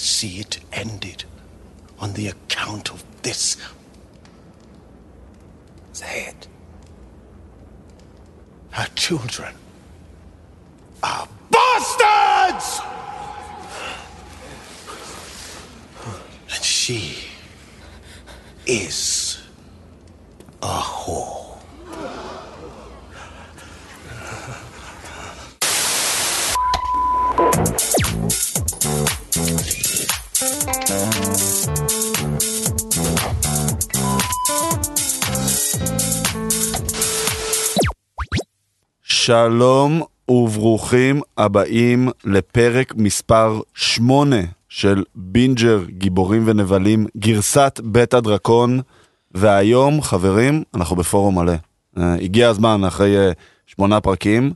see it ended on the account of this. Say it. Her children are bastards! And she is שלום וברוכים הבאים לפרק מספר 8 של בינג'ר גיבורים ונבלים גרסת בית הדרקון והיום חברים אנחנו בפורום מלא. Uh, הגיע הזמן אחרי uh, שמונה פרקים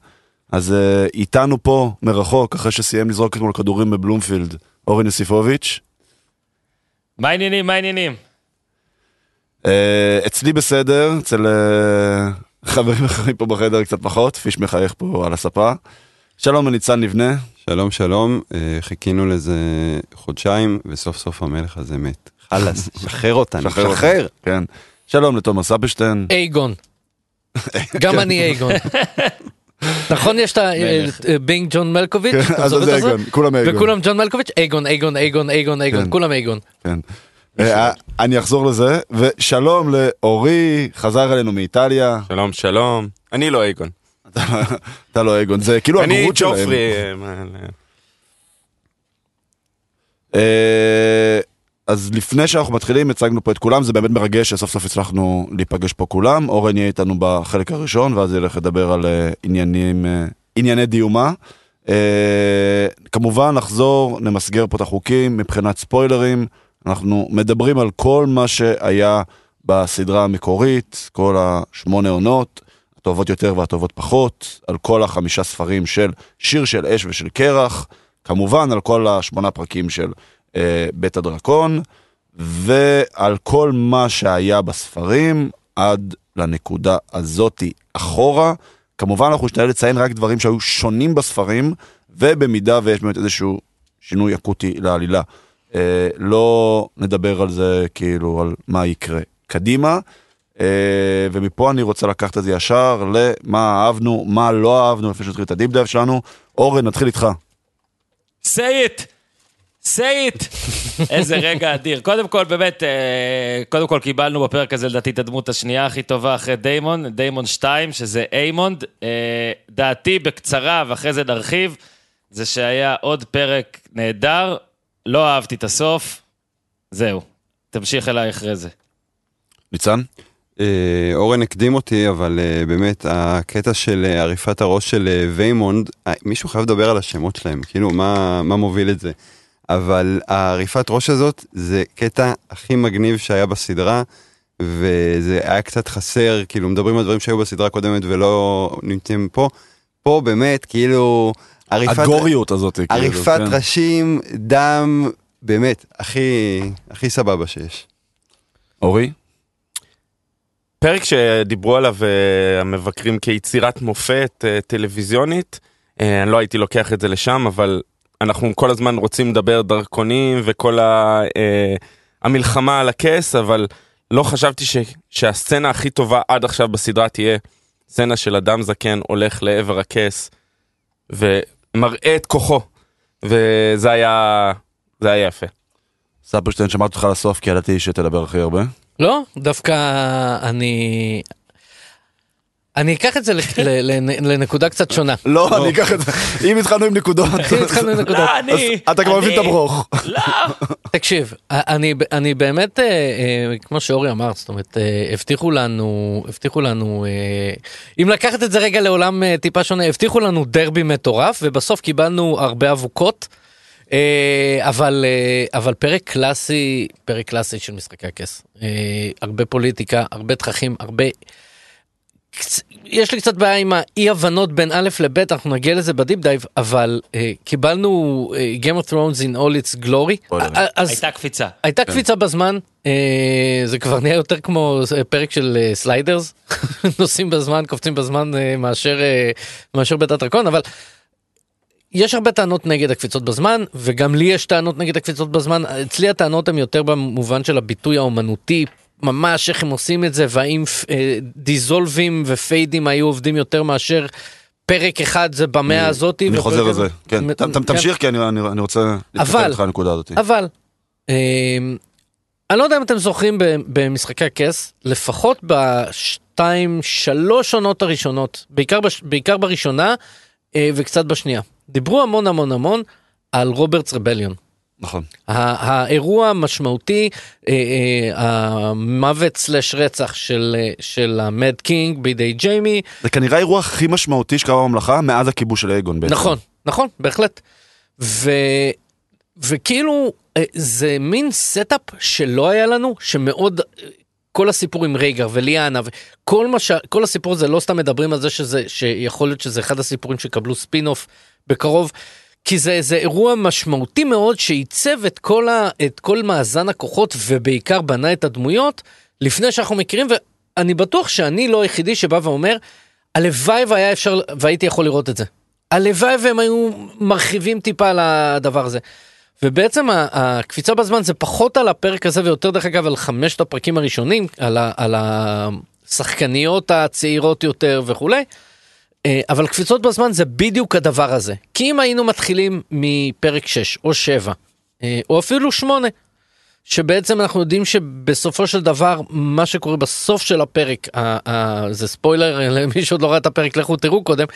אז uh, איתנו פה מרחוק אחרי שסיים לזרוק אתמול כדורים בבלומפילד אורן יוסיפוביץ'. מה העניינים? מה העניינים? Uh, אצלי בסדר אצל uh, חברים אחרים פה בחדר קצת פחות פיש מחייך פה על הספה. שלום לניצן לבנה. שלום שלום, אה, חיכינו לזה חודשיים וסוף סוף המלך הזה מת. חלאס, שחרר אותנו, שחרר. שחרר. כן. שלום לתומאס אפשטיין. אייגון. גם אני אייגון. נכון יש את מלך. הבינג ג'ון מלקוביץ'? כן, אתה אז זוכר זה את זה? אייגון, כולם אייגון. וכולם ג'ון מלקוביץ'? אייגון, אייגון, אייגון, אייגון, כן. אייגון, כולם אייגון. אה, אני אחזור לזה ושלום לאורי חזר אלינו מאיטליה. שלום שלום, אני לא אייגון. אתה לא אייגון זה כאילו אני הגרות שלהם. ג'ופרי. אה, אה, אז לפני שאנחנו מתחילים הצגנו פה את כולם זה באמת מרגש שסוף סוף הצלחנו להיפגש פה כולם אורן יהיה איתנו בחלק הראשון ואז ילך לדבר על עניינים ענייני דיומה. כמובן נחזור נמסגר פה את החוקים מבחינת ספוילרים אנחנו מדברים על כל מה שהיה בסדרה המקורית כל השמונה עונות הטובות יותר והטובות פחות על כל החמישה ספרים של שיר של אש ושל קרח כמובן על כל השמונה פרקים של אה, בית הדרקון, ועל כל מה שהיה בספרים עד לנקודה הזאתי אחורה. כמובן אנחנו נשתדל לציין רק דברים שהיו שונים בספרים, ובמידה ויש באמת איזשהו שינוי אקוטי לעלילה. אה, לא נדבר על זה כאילו על מה יקרה קדימה. אה, ומפה אני רוצה לקחת את זה ישר למה אהבנו, מה לא אהבנו, לפני שנתחיל את ה deep dive שלנו. אורן, נתחיל איתך. say it! say it! איזה רגע אדיר. קודם כל, באמת, אה, קודם כל קיבלנו בפרק הזה לדעתי את הדמות השנייה הכי טובה אחרי דיימון, דיימון 2, שזה איימונד. אה, דעתי בקצרה, ואחרי זה נרחיב, זה שהיה עוד פרק נהדר, לא אהבתי את הסוף, זהו. תמשיך אליי אחרי זה. ניצן? אה, אורן הקדים אותי, אבל אה, באמת, הקטע של אה, עריפת הראש של אה, ויימונד, אה, מישהו חייב לדבר על השמות שלהם, כאילו, מה, מה מוביל את זה? אבל העריפת ראש הזאת זה קטע הכי מגניב שהיה בסדרה, וזה היה קצת חסר, כאילו, מדברים על דברים שהיו בסדרה הקודמת ולא נמצאים פה. פה באמת, כאילו, עריפת... הגוריות הזאת. כאילו, עריפת כן. ראשים, דם, באמת, הכי, הכי סבבה שיש. אורי? פרק שדיברו עליו אה, המבקרים כיצירת מופת אה, טלוויזיונית, אה, אני לא הייתי לוקח את זה לשם, אבל אנחנו כל הזמן רוצים לדבר דרכונים וכל ה, אה, המלחמה על הכס, אבל לא חשבתי ש, שהסצנה הכי טובה עד עכשיו בסדרה תהיה סצנה של אדם זקן הולך לעבר הכס ומראה את כוחו, וזה היה, זה היה יפה. ספרשטיין שמעתי אותך לסוף כי ידעתי שתדבר הכי הרבה. לא, דווקא אני... אני אקח את זה ל- ל- ל- לנקודה קצת שונה. לא, אני אקח את זה. אם התחלנו עם נקודות, אם התחלנו עם נקודות. לא, אתה כבר מבין את הברוך. לא! תקשיב, אני, אני באמת, אה, אה, כמו שאורי אמר, זאת אומרת, אה, הבטיחו לנו, הבטיחו לנו, אם לקחת את זה רגע לעולם טיפה שונה, הבטיחו לנו דרבי מטורף, ובסוף קיבלנו הרבה אבוקות, אבל, אבל פרק קלאסי, פרק קלאסי של משחקי הכס. הרבה פוליטיקה, הרבה תככים, הרבה... יש לי קצת בעיה עם האי הבנות בין א' לב', אנחנו נגיע לזה ב deep dive, אבל אה, קיבלנו אה, Game of Thrones in all its glory. אוי, אה, אז הייתה קפיצה. הייתה קפיצה בזמן, אה, זה כבר נהיה יותר כמו אה, פרק של אה, Sliders, נוסעים בזמן, קופצים בזמן אה, מאשר, אה, מאשר בית הדרקון, אבל יש הרבה טענות נגד הקפיצות בזמן, וגם לי יש טענות נגד הקפיצות בזמן. אצלי הטענות הן יותר במובן של הביטוי האומנותי, ממש איך הם עושים את זה, והאם אה, דיזולבים ופיידים היו עובדים יותר מאשר פרק אחד זה במאה הזאתי. אני חוזר לזה, כן. ת- תמשיך כי אני- אני אני רוצה להתקדם אבל- איתך לנקודה הזאת. אבל, אה, אני לא יודע אם אתם זוכרים במשחקי הכס, לפחות בשתיים, שלוש עונות הראשונות, בעיקר, בש, בעיקר בראשונה אה, וקצת בשנייה, דיברו המון המון המון על Robert's Rebellion. נכון. האירוע המשמעותי, אה, אה, המוות slash רצח של, אה, של ה Mad King בידי ג'יימי, זה כנראה האירוע הכי משמעותי שקרה בממלכה מאז הכיבוש של אייגון בעצם. נכון, נכון, בהחלט. ו... וכאילו זה מין setup שלא היה לנו, שמאוד, כל הסיפור עם רייגר וליאנה וכל מה ש... כל הסיפור הזה לא סתם מדברים על זה שזה, שיכול להיות שזה אחד הסיפורים שיקבלו ספין אוף בקרוב. כי זה איזה אירוע משמעותי מאוד שעיצב את כל, ה, את כל מאזן הכוחות ובעיקר בנה את הדמויות לפני שאנחנו מכירים ואני בטוח שאני לא היחידי שבא ואומר הלוואי והיה אפשר והייתי יכול לראות את זה. הלוואי והם היו מרחיבים טיפה על הדבר הזה. ובעצם הקפיצה בזמן זה פחות על הפרק הזה ויותר דרך אגב על חמשת הפרקים הראשונים, על, ה- על השחקניות הצעירות יותר וכולי. אה, אבל קפיצות בזמן זה בדיוק הדבר הזה. כי אם היינו מתחילים מפרק 6 או 7 אה, או אפילו 8, שבעצם אנחנו יודעים שבסופו של דבר מה שקורה בסוף של הפרק, זה ספוילר למי שעוד לא ראה את הפרק לכו תראו קודם,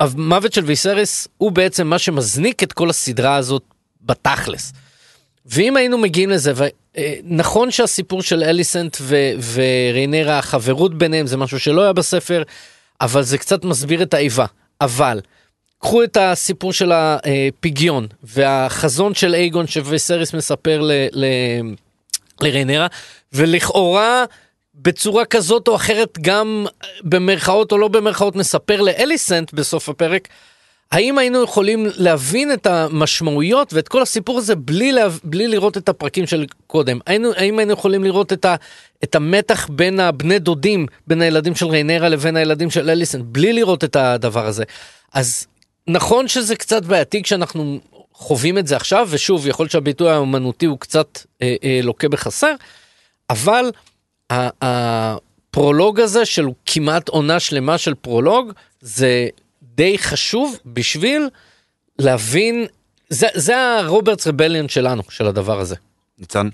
המוות של ויסריס הוא בעצם מה שמזניק את כל הסדרה הזאת בתכלס. ואם היינו מגיעים לזה, ונכון שהסיפור של אליסנט ו- וריינרה, החברות ביניהם זה משהו שלא היה בספר, אבל זה קצת מסביר את האיבה. אבל, קחו את הסיפור של הפגיון והחזון של אייגון שוויסריס מספר ל- ל- לריינרה, ולכאורה בצורה כזאת או אחרת גם במרכאות או לא במרכאות מספר לאליסנט בסוף הפרק. האם היינו יכולים להבין את המשמעויות ואת כל הסיפור הזה בלי, לה, בלי לראות את הפרקים של קודם? היינו, האם היינו יכולים לראות את, ה, את המתח בין הבני דודים, בין הילדים של ריינרה לבין הילדים של אליסן, בלי לראות את הדבר הזה? אז נכון שזה קצת בעייתי כשאנחנו חווים את זה עכשיו, ושוב, יכול להיות שהביטוי האומנותי הוא קצת אה, אה, לוקה בחסר, אבל הפרולוג הזה של כמעט עונה שלמה של פרולוג, זה די חשוב בשביל להבין, זה, זה הרוברטס רבליון שלנו, של הדבר הזה. ניצן?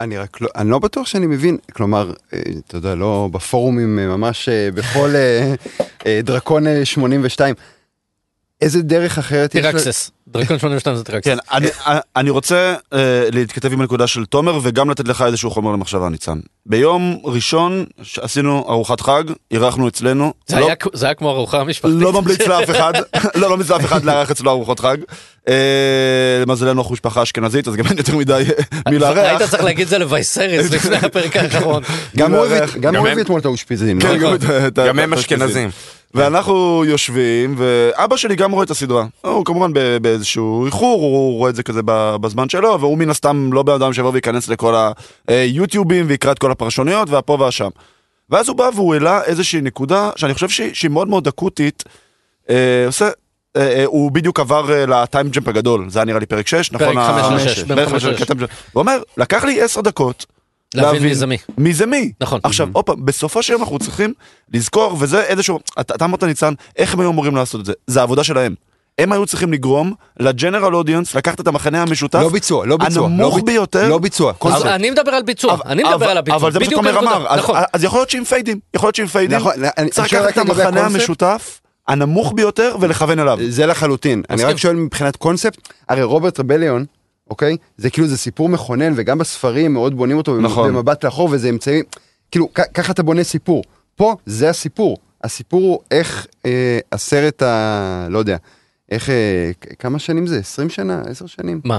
אני רק לא, אני לא בטוח שאני מבין, כלומר, אה, אתה יודע, לא בפורומים אה, ממש אה, בכל דרקון אה, 82, איזה דרך אחרת טירקסס, דרקון 82 זה טירקסס. כן, אני, אני רוצה אה, להתכתב עם הנקודה של תומר וגם לתת לך איזשהו חומר למחשבה, ניצן. ביום ראשון עשינו ארוחת חג, אירחנו אצלנו. זה, לא, היה, זה היה כמו ארוחה משפחתית. לא ממליץ לאף אחד, לא, לא ממליץ לאף אחד לארח אצלו ארוחות חג. אה, למזלנו אנחנו משפחה אשכנזית, אז גם אין יותר מדי מי לארח. היית צריך להגיד את זה לווייסרס לפני הפרק האחרון. גם הוא הביא- אתמול את האושפיזין. כן, לא? גם הם אשכנזים. ואנחנו יושבים, ואבא שלי גם רואה את הסדרה. הוא כמובן באיזשהו איחור, הוא רואה את זה כזה בזמן שלו, והוא מן הסתם לא בן אדם שיבוא וייכנס לכל היוטיובים ויקרא את כל הפרשנויות והפה והשם. ואז הוא בא והוא העלה איזושהי נקודה שאני חושב שהיא, שהיא מאוד מאוד אקוטית. אה, עושה, אה, אה, הוא בדיוק עבר אה, לטיים ג'מפ הגדול, זה היה נראה לי פרק 6, נכון? פרק ה- חמש לשש. ושש, טיים ג'מפ. הוא אומר, לקח לי עשר דקות. להבין מי זה מי. מי זה מי. נכון. עכשיו, עוד פעם, בסופו של יום אנחנו צריכים לזכור, וזה איזשהו, אתה אתה אמרת ניצן, איך הם היו אמורים לעשות את זה? זה העבודה שלהם. הם היו צריכים לגרום לג'נרל אודיאנס לקחת את המחנה המשותף, לא ביצוע, לא ביצוע. הנמוך לא ביצ- ביותר. לא ביצוע. אני מדבר על ביצוע, אני מדבר על הביצוע. אבל זה מה שתומר. אמר, אז- נכון. אז יכול להיות שעם פיידים, יכול להיות שעם פיידים, נכון, אני צריך לקחת את המחנה. המשותף, הנמוך ביותר, ולכוון אליו. זה לחלוטין. אני. רק שואל מבחינת קונספט, הרי רוברט רבליון, אוקיי? זה כאילו זה סיפור מכונן, וגם בספרים מאוד בונים אותו נכון. במבט לאחור, וזה אמצעי, כאילו, כ- ככה אתה בונה סיפור. פה זה הסיפור. הסיפור הוא איך אה, הסרט ה... לא יודע, איך... אה, כמה שנים זה? 20 שנה? 10 שנים? מה?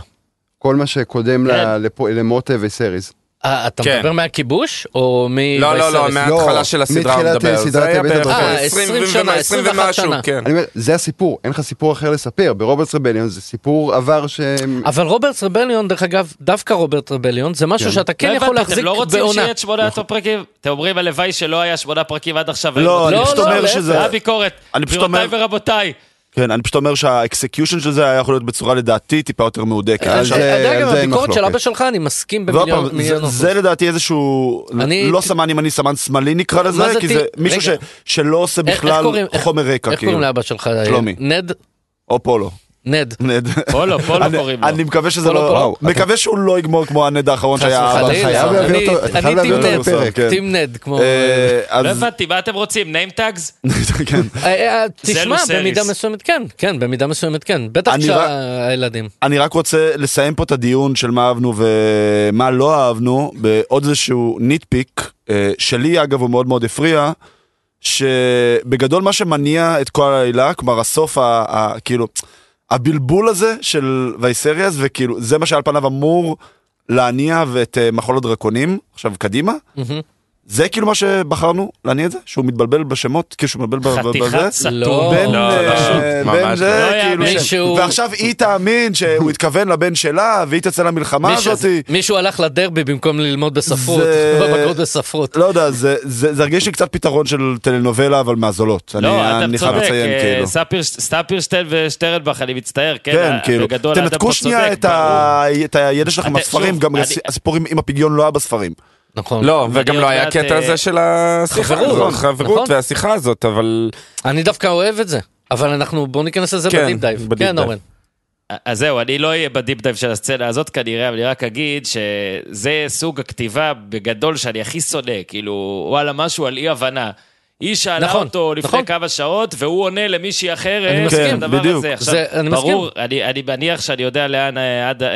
כל מה שקודם כן. ל- לפו- למוטה וסריס. אה, אתה כן. מדבר מהכיבוש או מ... לא, לא, לא? מההתחלה של הסדרה הוא מתחילת מדבר. סדרת זה היה בית בערך הדרקון. אה, 20 שנה, 21 ומשהו, שנה. כן. אני אומר, זה הסיפור, אין לך סיפור אחר לספר. ברוברט רבליון זה סיפור עבר ש... אבל Robert Rebellion, דרך אגב, דווקא Robert Rebellion, זה משהו שאתה כן לא יכול להחזיק אתם לא רוצים בעונה. שיהיה את שמונת הפרקים? אתם אומרים הלוואי שלא היה שמונה פרקים עד עכשיו. והיינו לא, אני פשוט לא, אומר. שזה... זה הביקורת. אני פשוט אומר- גבירותיי ורבותיי, כן, אני פשוט אומר שה execution של זה היה יכול להיות בצורה לדעתי טיפה יותר מהודקת. על זה- על גם זה אין הביקורת של. אבא שלך, אני מסכים במיליון אחוז. זה לדעתי איזשהו, אני- לא סמן ימני, סמן שמאלי נקרא לזה, זה כי זה מישהו. שלא עושה בכלל חומר רקע, איך כאילו. קוראים לאבא שלך? שלומי. נד? או פולו. נד. נד. פולו, פולו קוראים לו. אני מקווה שזה לא. מקווה שהוא לא יגמור כמו הנד האחרון חס שהיה אבא. וחלילה. אני- team נד. team נד, כמו... אה, לא הבנתי, מה אתם רוצים? name tags? כן. אה, אה, תשמע, לוסריס. במידה מסוימת כן, כן, במידה מסוימת כן. בטח כשהילדים. אני רק רוצה לסיים פה את הדיון של מה אהבנו ומה לא אהבנו בעוד איזשהו nitpick, שלי אגב הוא מאוד מאוד הפריע, שבגדול מה שמניע את כל העלילה, כלומר הסוף, ה, ה, כאילו, הבלבול הזה של וייסריאס, וכאילו זה מה שעל פניו אמור להניע ואת אה, מחול הדרקונים, עכשיו קדימה, מהמם. זה כאילו מה שבחרנו להניע את זה, שהוא מתבלבל בשמות, כאילו שהוא מתבלבל בזה. חתיכת סתום. לא. בין, לא, אה, ממש זה, לא. כאילו, לא ש- ועכשיו היא תאמין שהוא התכוון לבן שלה, והיא תצא למלחמה הזאתי. מישהו הלך לדרבי במקום ללמוד בספרות, בבגרות בספרות. לא יודע, זה- זה זה הרגיש לי קצת פתרון של טלנובלה, אבל מהזולות. אני- לא, אתה אני חייב צודק, לציין, אה, כאילו. סטאפירשטיין ושטרנבך, אני מצטער, כן, כן, אה, כאילו, תנתקו שנייה את הידע שלכם שוב, גם הסיפורים עם הפגיון לא היה בספרים. נכון. לא, וגם לא היה קטע אה, הזה של השיחה חברות, הזאת, נכון. חברות והשיחה הזאת, אבל אני דווקא אוהב את זה. אבל אנחנו, בואו ניכנס לזה כן, ב deep dive. ב deep כן. אורן. אז זהו, אני לא אהיה ב deep dive של הסצנה הזאת כנראה, אבל אני רק אגיד שזה סוג הכתיבה בגדול שאני הכי שונא, כאילו, וואלה, משהו על אי הבנה. היא שאלה נכון, אותו לפני נכון. כמה שעות, והוא עונה למישהי אחרת. אני מסכים, את הדבר בדיוק. הזה. עכשיו, זה- אני ברור, אני, אני מניח שאני יודע לאן אה, עד אה,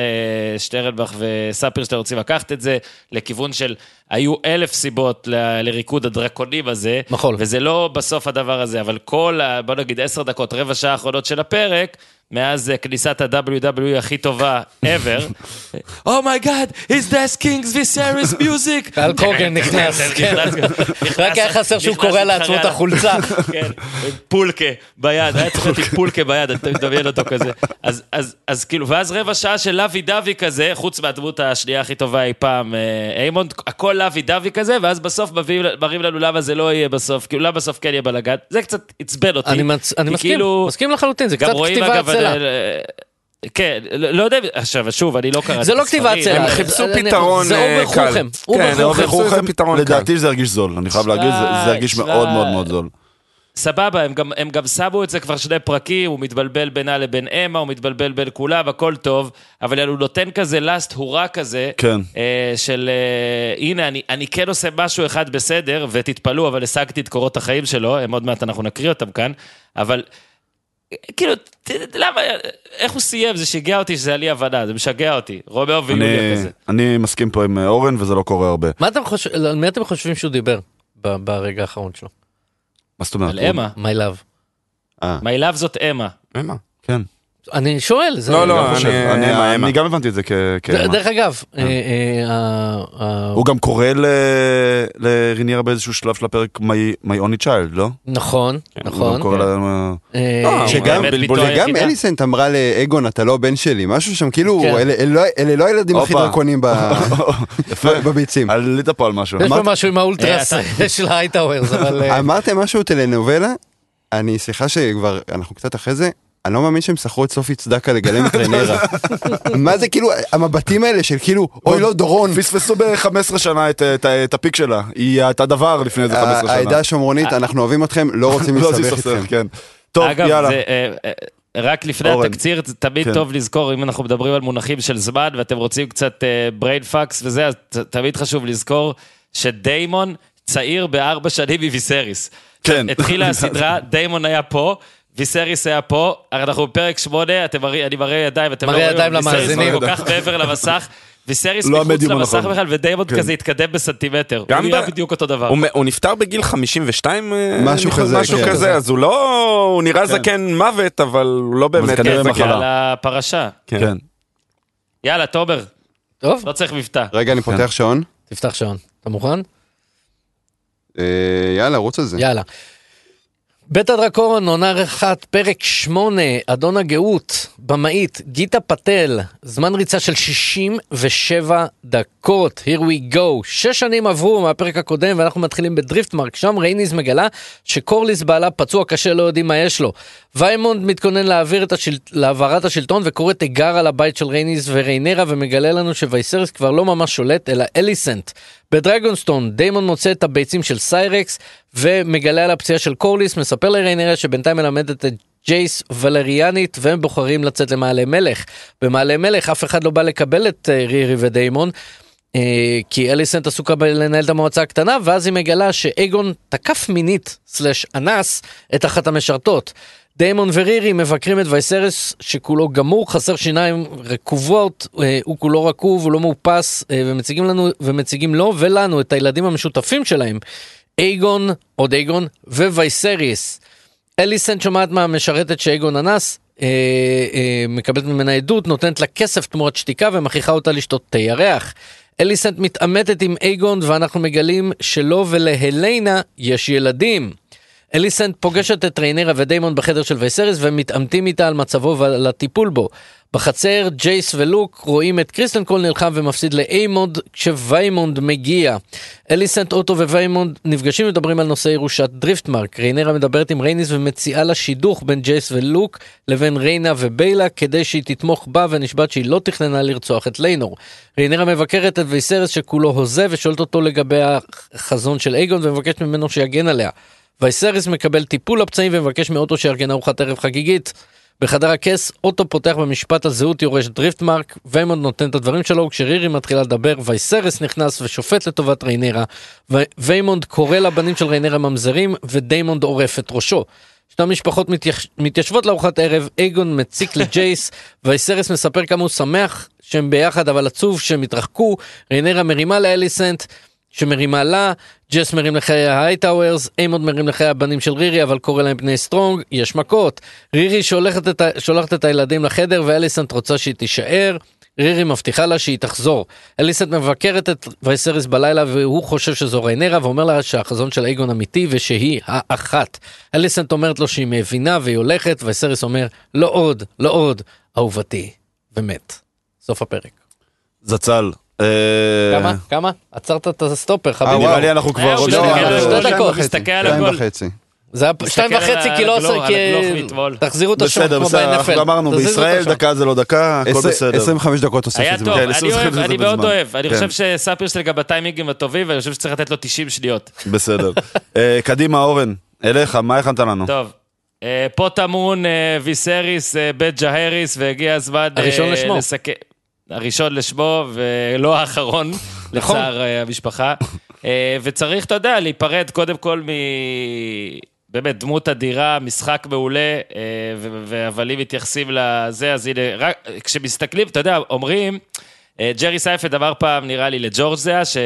שטרנבך וספירשטיין רוצים לקחת את זה, לכיוון של היו אלף סיבות ל- לריקוד הדרקונים הזה. נכון. וזה לא בסוף הדבר הזה, אבל כל, ה- בוא נגיד עשר דקות, רבע שעה האחרונות של הפרק, מאז אה, כניסת ה-WWE הכי טובה ever. oh my God, is that King Viserys' music? האלק הוגן נכנס, כן. נכנס- רק היה חסר שהוא קורע לעצמו את. החולצה. כן, עם פולקה ביד, היה צריך להיות עם פולקה ביד, אתה מדמיין אותו כזה. אז כאילו, ואז רבע שעה של lovey-dovey כזה, חוץ מהדמות השנייה הכי טובה אי פעם, אה, איימונד, הכל lovey-dovey כזה, ואז בסוף מביאים- מראים לנו למה זה לא יהיה בסוף, כאילו למה בסוף כן יהיה בלאגן, זה קצת עצבן אותי. אני מצ- אני כי מסכים, כאילו- מסכים לחלוטין, זה קצת רואים כתיבה עצלה. אה, כן, לא לא יודע, עכשיו, שוב, אני לא קראתי זה את לא כתיבה עצלה. הם חיפשו פתרון זה אה, over קל. חוכם, כן, over הם חוכם. איזה פתרון קל. לדעתי זה הרגיש זול, אני חייב להגיד, זה- זה הרגיש מאוד מאוד. מאוד זול. סבבה, הם גם, הם גם שמו את זה כבר שני פרקים, הוא מתבלבל בינה לבין אמה, הוא מתבלבל בין כולם, הכל טוב, אבל הוא נותן כזה last hurrah כזה, כן. אה, של אה, הנה, אני, אני כן עושה משהו אחד בסדר, ותתפלאו, אבל השגתי את קורות החיים שלו, הם עוד מעט אנחנו נקריא אותם כאן, אבל כאילו, ת- למה, איך הוא סיים? זה שיגע אותי שזה על אי הבנה, זה משגע אותי, רומאו ויוליה אני- כזה. אני מסכים פה עם אורן וזה לא קורה הרבה. מה אתם חושבים, על מי אתם חושבים שהוא דיבר ברגע האחרון שלו? מה זאת אומרת? על אמה, My love. אה, מי לאב זאת אמה. אמה. כן. אני שואל, זה... לא, לא, אני אמה. אני גם הבנתי את זה כ... ד- כאמה. דרך אגב, אה, אה, הוא גם קורא ל- לריניארה באיזשהו שלב של הפרק My My Only Child, לא? נכון, הוא נכון. אה, לא, שגם. אליסנט אמרה לאגון אתה לא בן שלי משהו שם כאילו כן. אלה- לא- אלה לא הילדים הכי. דרקונים. בביצים. עלית פה על משהו. יש פה משהו עם ה ultras אה, של הייטאוורס, אבל... אה, אמרתם משהו טלנובלה אני סליחה שכבר אנחנו קצת אחרי זה. אני לא מאמין שהם שכרו את סופי צדקה לגלם את רנרה. מה זה כאילו המבטים האלה של כאילו אוי לא דורון. פספסו ב-15 שנה את- הפיק שלה. היא הייתה דבר לפני איזה 15 שנה. העדה השומרונית אנחנו אוהבים אתכם לא רוצים לא להסתבך תסתבך, איתכם. כן. טוב, יאללה. אה, אה, רק לפני אורן. התקציר, תמיד כן. טוב לזכור, אם אנחנו מדברים על מונחים של זמן, ואתם רוצים קצת brain fucks וזה, אז ת- תמיד חשוב לזכור שדיימון צעיר בארבע שנים מוויסריס. כן. התחילה הסדרה, דיימון היה פה. ויסריס היה פה, אנחנו בפרק שמונה, אתם מראים, אני מראה ידיים, אתם לא מראה רואים, ידיים ויסריס למאזינים. כל כך מעבר למסך, ויסריס לא מחוץ למסך הנכון. בכלל, ודיימון כן. כזה התקדם בסנטימטר, גם הוא נראה ב- בדיוק אותו דבר. הוא הוא נפטר בגיל 52? אה, משהו חושב, כזה, משהו כן. כזה, אז הוא לא... הוא נראה זקן מוות, אבל הוא לא באמת זקן. מחלה. על הפרשה. כן. יאללה, תומר, טוב, לא צריך מבטא. רגע אני פותח שעון. תפתח שעון. אתה מוכן? אה, יאללה רוץ על זה. יאללה. בית הדרקון, עונה אחת, פרק 8, אדון הגאות, במאית, גיטה פטל, זמן ריצה של 67 דקות, here we go. שש שנים עברו מהפרק הקודם ואנחנו מתחילים בדריפטמרק, שם רייניז מגלה שקורליס בעלה פצוע קשה, לא יודעים מה יש לו. ויימונד מתכונן להעביר את השל... להעברת השלטון וקורא תיגר על הבית של רייניז וריינרה ומגלה לנו שווייסרס כבר לא ממש שולט, אלא אליסנט. בדרגונסטון דיימון מוצא את הביצים של סיירקס ומגלה על הפציעה של קורליס, מספר לריינרה שבינתיים מלמדת את ג'ייס ולריאנית והם בוחרים לצאת למעלה מלך. במעלה מלך אף אחד לא בא לקבל את אה, רירי ודיימון. אה, כי אליסנט עסוקה בלנהל את המועצה הקטנה ואז היא מגלה שאייגון תקף מינית slash אנס את אחת המשרתות. דיימון ורירי מבקרים את וייסרס שכולו גמור, חסר שיניים רקובות, אה, הוא כולו רקוב, הוא לא מאופס, אה, ומציגים לנו, ומציגים לו ולנו את הילדים המשותפים שלהם, אייגון, עוד אייגון, ווייסריס. אליסנט שומעת מהמשרתת שאייגון אנס, אה, אה, מקבלת ממנה עדות, נותנת לה כסף תמורת שתיקה ומכריחה אותה לשתות תה ירח. אליסנט מתעמתת עם אייגון ואנחנו מגלים שלו ולהליינה יש ילדים. אליסנט פוגשת את ריינרה ודיימון בחדר של וייסריס ומתעמתים איתה על מצבו ועל הטיפול בו. בחצר ג'ייס ולוק רואים את קריסטן קול נלחם ומפסיד לאיימונד כשוויימונד מגיע. אליסנט אוטו וויימונד נפגשים ומדברים על נושא ירושת דריפטמרק. ריינרה מדברת עם רייניס ומציעה לה שידוך בין ג'ייס ולוק לבין ריינה וביילה כדי שהיא תתמוך בה ונשבעת שהיא לא תכננה לרצוח את ליינור. ריינרה מבקרת את וייסרס שכולו הוזה ושואלת אותו לגבי החזון של אייגון ומבקשת ממנו שיגן עליה. וייסריס מקבל טיפול לפצעים ומבקש מאוטו שיארגן ארוחת ערב חגיגית. בחדר הכס, אוטו פותח במשפט על זהות יורש דריפטמרק, ויימונד נותן את הדברים שלו, כשרירי מתחילה לדבר, וייסרס נכנס ושופט לטובת ריינרה, ויימונד קורא לבנים של ריינרה ממזרים, ודיימונד עורף את ראשו. שתי המשפחות מתייש... מתיישבות לארוחת ערב, אייגון מציק לג'ייס, וייסרס מספר כמה הוא שמח שהם ביחד אבל עצוב שהם התרחקו, ריינרה מרימה לאליסנט, שמרימה לה, ג'ס מרים לחיי ההייטאוורס, איימונד מרים לחיי הבנים של רירי אבל קורא להם בני סטרונג, יש מכות. רירי שולחת את. שולחת את הילדים לחדר ואליסנט רוצה שהיא תישאר. רירי מבטיחה לה שהיא תחזור. אליסנט מבקרת את וייסריס בלילה והוא חושב שזו ריינרה ואומר לה שהחזון של אייגון אמיתי ושהיא האחת. אליסנט אומרת לו שהיא מבינה והיא הולכת וייסריס אומר לא עוד, לא עוד, אהובתי, ומת. סוף הפרק. זצ"ל. אה, כמה? כמה? עצרת את הסטופר אה, חביבי. וואו. נראה לי אנחנו כבר... אה, עוד. על שתי דקות. הוא מסתכל על שתיים הגול. וחצי. זה היה שתיים וחצי כי לא. כי... תחזירו את בסדר, כמו בסדר, אנחנו ב-NFL. אמרנו, תזיזו את בישראל. דקה זה לא דקה, הכל בסדר. 25 דקות תוספת היה. טוב, כן, אני מאוד. אוהב. אני כן. חושב שספיר שלי גם בטיימינגים הטובים, ואני חושב שצריך לתת לו 90 שניות. בסדר. קדימה, אורן, אליך, מה הכנת לנו? טוב. פה טמון ויסריס, בית ג'הריס, והגיע הזמן... הראשון לשמו. הראשון לשמו, ולא האחרון, נכון. לצער אה, המשפחה. אה, וצריך, אתה יודע, להיפרד קודם כל מ... באמת, דמות אדירה, משחק מעולה, אה, ו- והבלים מתייחסים לזה, אז הנה, רק כשמסתכלים, אתה יודע, אומרים, אה, ג'רי סייפד אמר פעם, נראה לי, לג'ורג' זה היה, ש...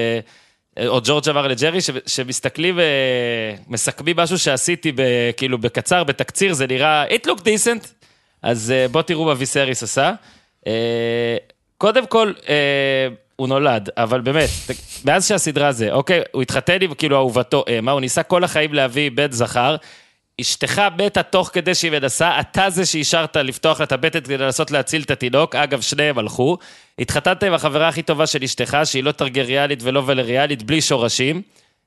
או ג'ורג' אמר לג'רי, ש- שמסתכלים ומסכמים משהו שעשיתי, ב- כאילו, בקצר, בתקציר, זה נראה, it look decent, אז אה, בואו תראו מה ויסריס עשה. קודם כל, אה, הוא נולד, אבל באמת, מאז שהסדרה זה, אוקיי, הוא התחתן עם כאילו אהובתו אמה, הוא ניסה כל החיים להביא בן זכר, אשתך מתה תוך כדי שהיא מנסה, אתה זה שאישרת לפתוח לה את הבטן כדי לנסות להציל את התינוק, אגב, שניהם הלכו. התחתנת עם החברה הכי טובה של אשתך, שהיא לא טרגריאלית ולא ולריאלית, בלי שורשים.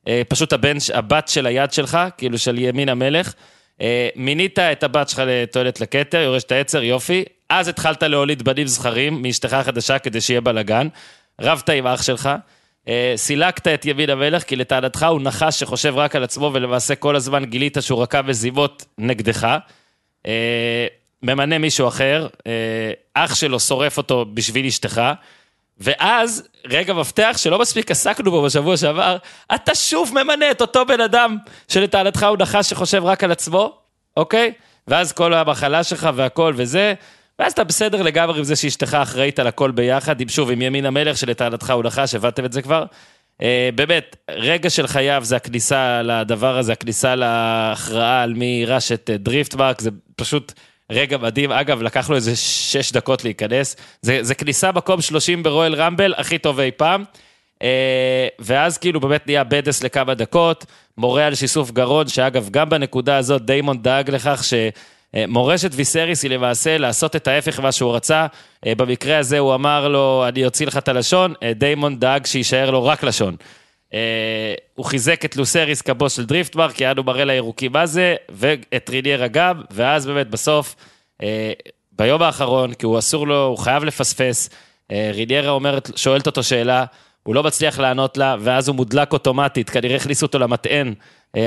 אה, פשוט הבן, הבת של היד שלך, כאילו של ימין המלך. אה, מינית את הבת שלך לתועלת לכתר, יורשת העצר, יופי. אז התחלת להוליד בנים זכרים מאשתך החדשה כדי שיהיה בלאגן. רבת עם אח שלך. אה, סילקת את ימין המלך, כי לטענתך הוא נחש שחושב רק על עצמו, ולמעשה כל הזמן גילית שהוא רקע מזימות נגדך. אה, ממנה מישהו אחר, אה, אח שלו שורף אותו בשביל אשתך, ואז, רגע מפתח שלא מספיק עסקנו בו בשבוע שעבר, אתה שוב ממנה את אותו בן אדם שלטענתך הוא נחש שחושב רק על עצמו, אוקיי? ואז כל המחלה שלך והכל וזה, ואז אתה בסדר לגמרי עם זה שאשתך אחראית על הכל ביחד, עם שוב, עם ימין המלך שלטענתך הוא נחש, הבנתם את זה כבר? אה, באמת, רגע של חייו זה הכניסה לדבר הזה, הכניסה להכרעה על מי יירש את אה, דריפטמרק, זה פשוט רגע מדהים. אגב, לקח לו איזה שש דקות להיכנס. זה, זה כניסה מקום 30 ב Royal Rumble, הכי טוב אי פעם. אה, ואז כאילו באמת נהיה badass לכמה דקות, מורה על שיסוף גרון, שאגב, גם בנקודה הזאת דיימון דאג לכך ש... אה, מורשת ויסריס היא למעשה לעשות את ההפך ממה שהוא רצה. אה, במקרה הזה הוא אמר לו, אני אוציא לך את הלשון, אה, דיימון דאג שיישאר לו רק לשון. הוא חיזק את לוסריס כבוס של דריפטמרק, יענו מראה לירוקים מה זה, ואת רינייר הגב, ואז באמת בסוף, ביום האחרון, כי הוא אסור לו, הוא חייב לפספס, ריניירה אומרת, שואלת אותו שאלה, הוא לא מצליח לענות לה, ואז הוא מודלק אוטומטית, כנראה הכניסו אותו למטען,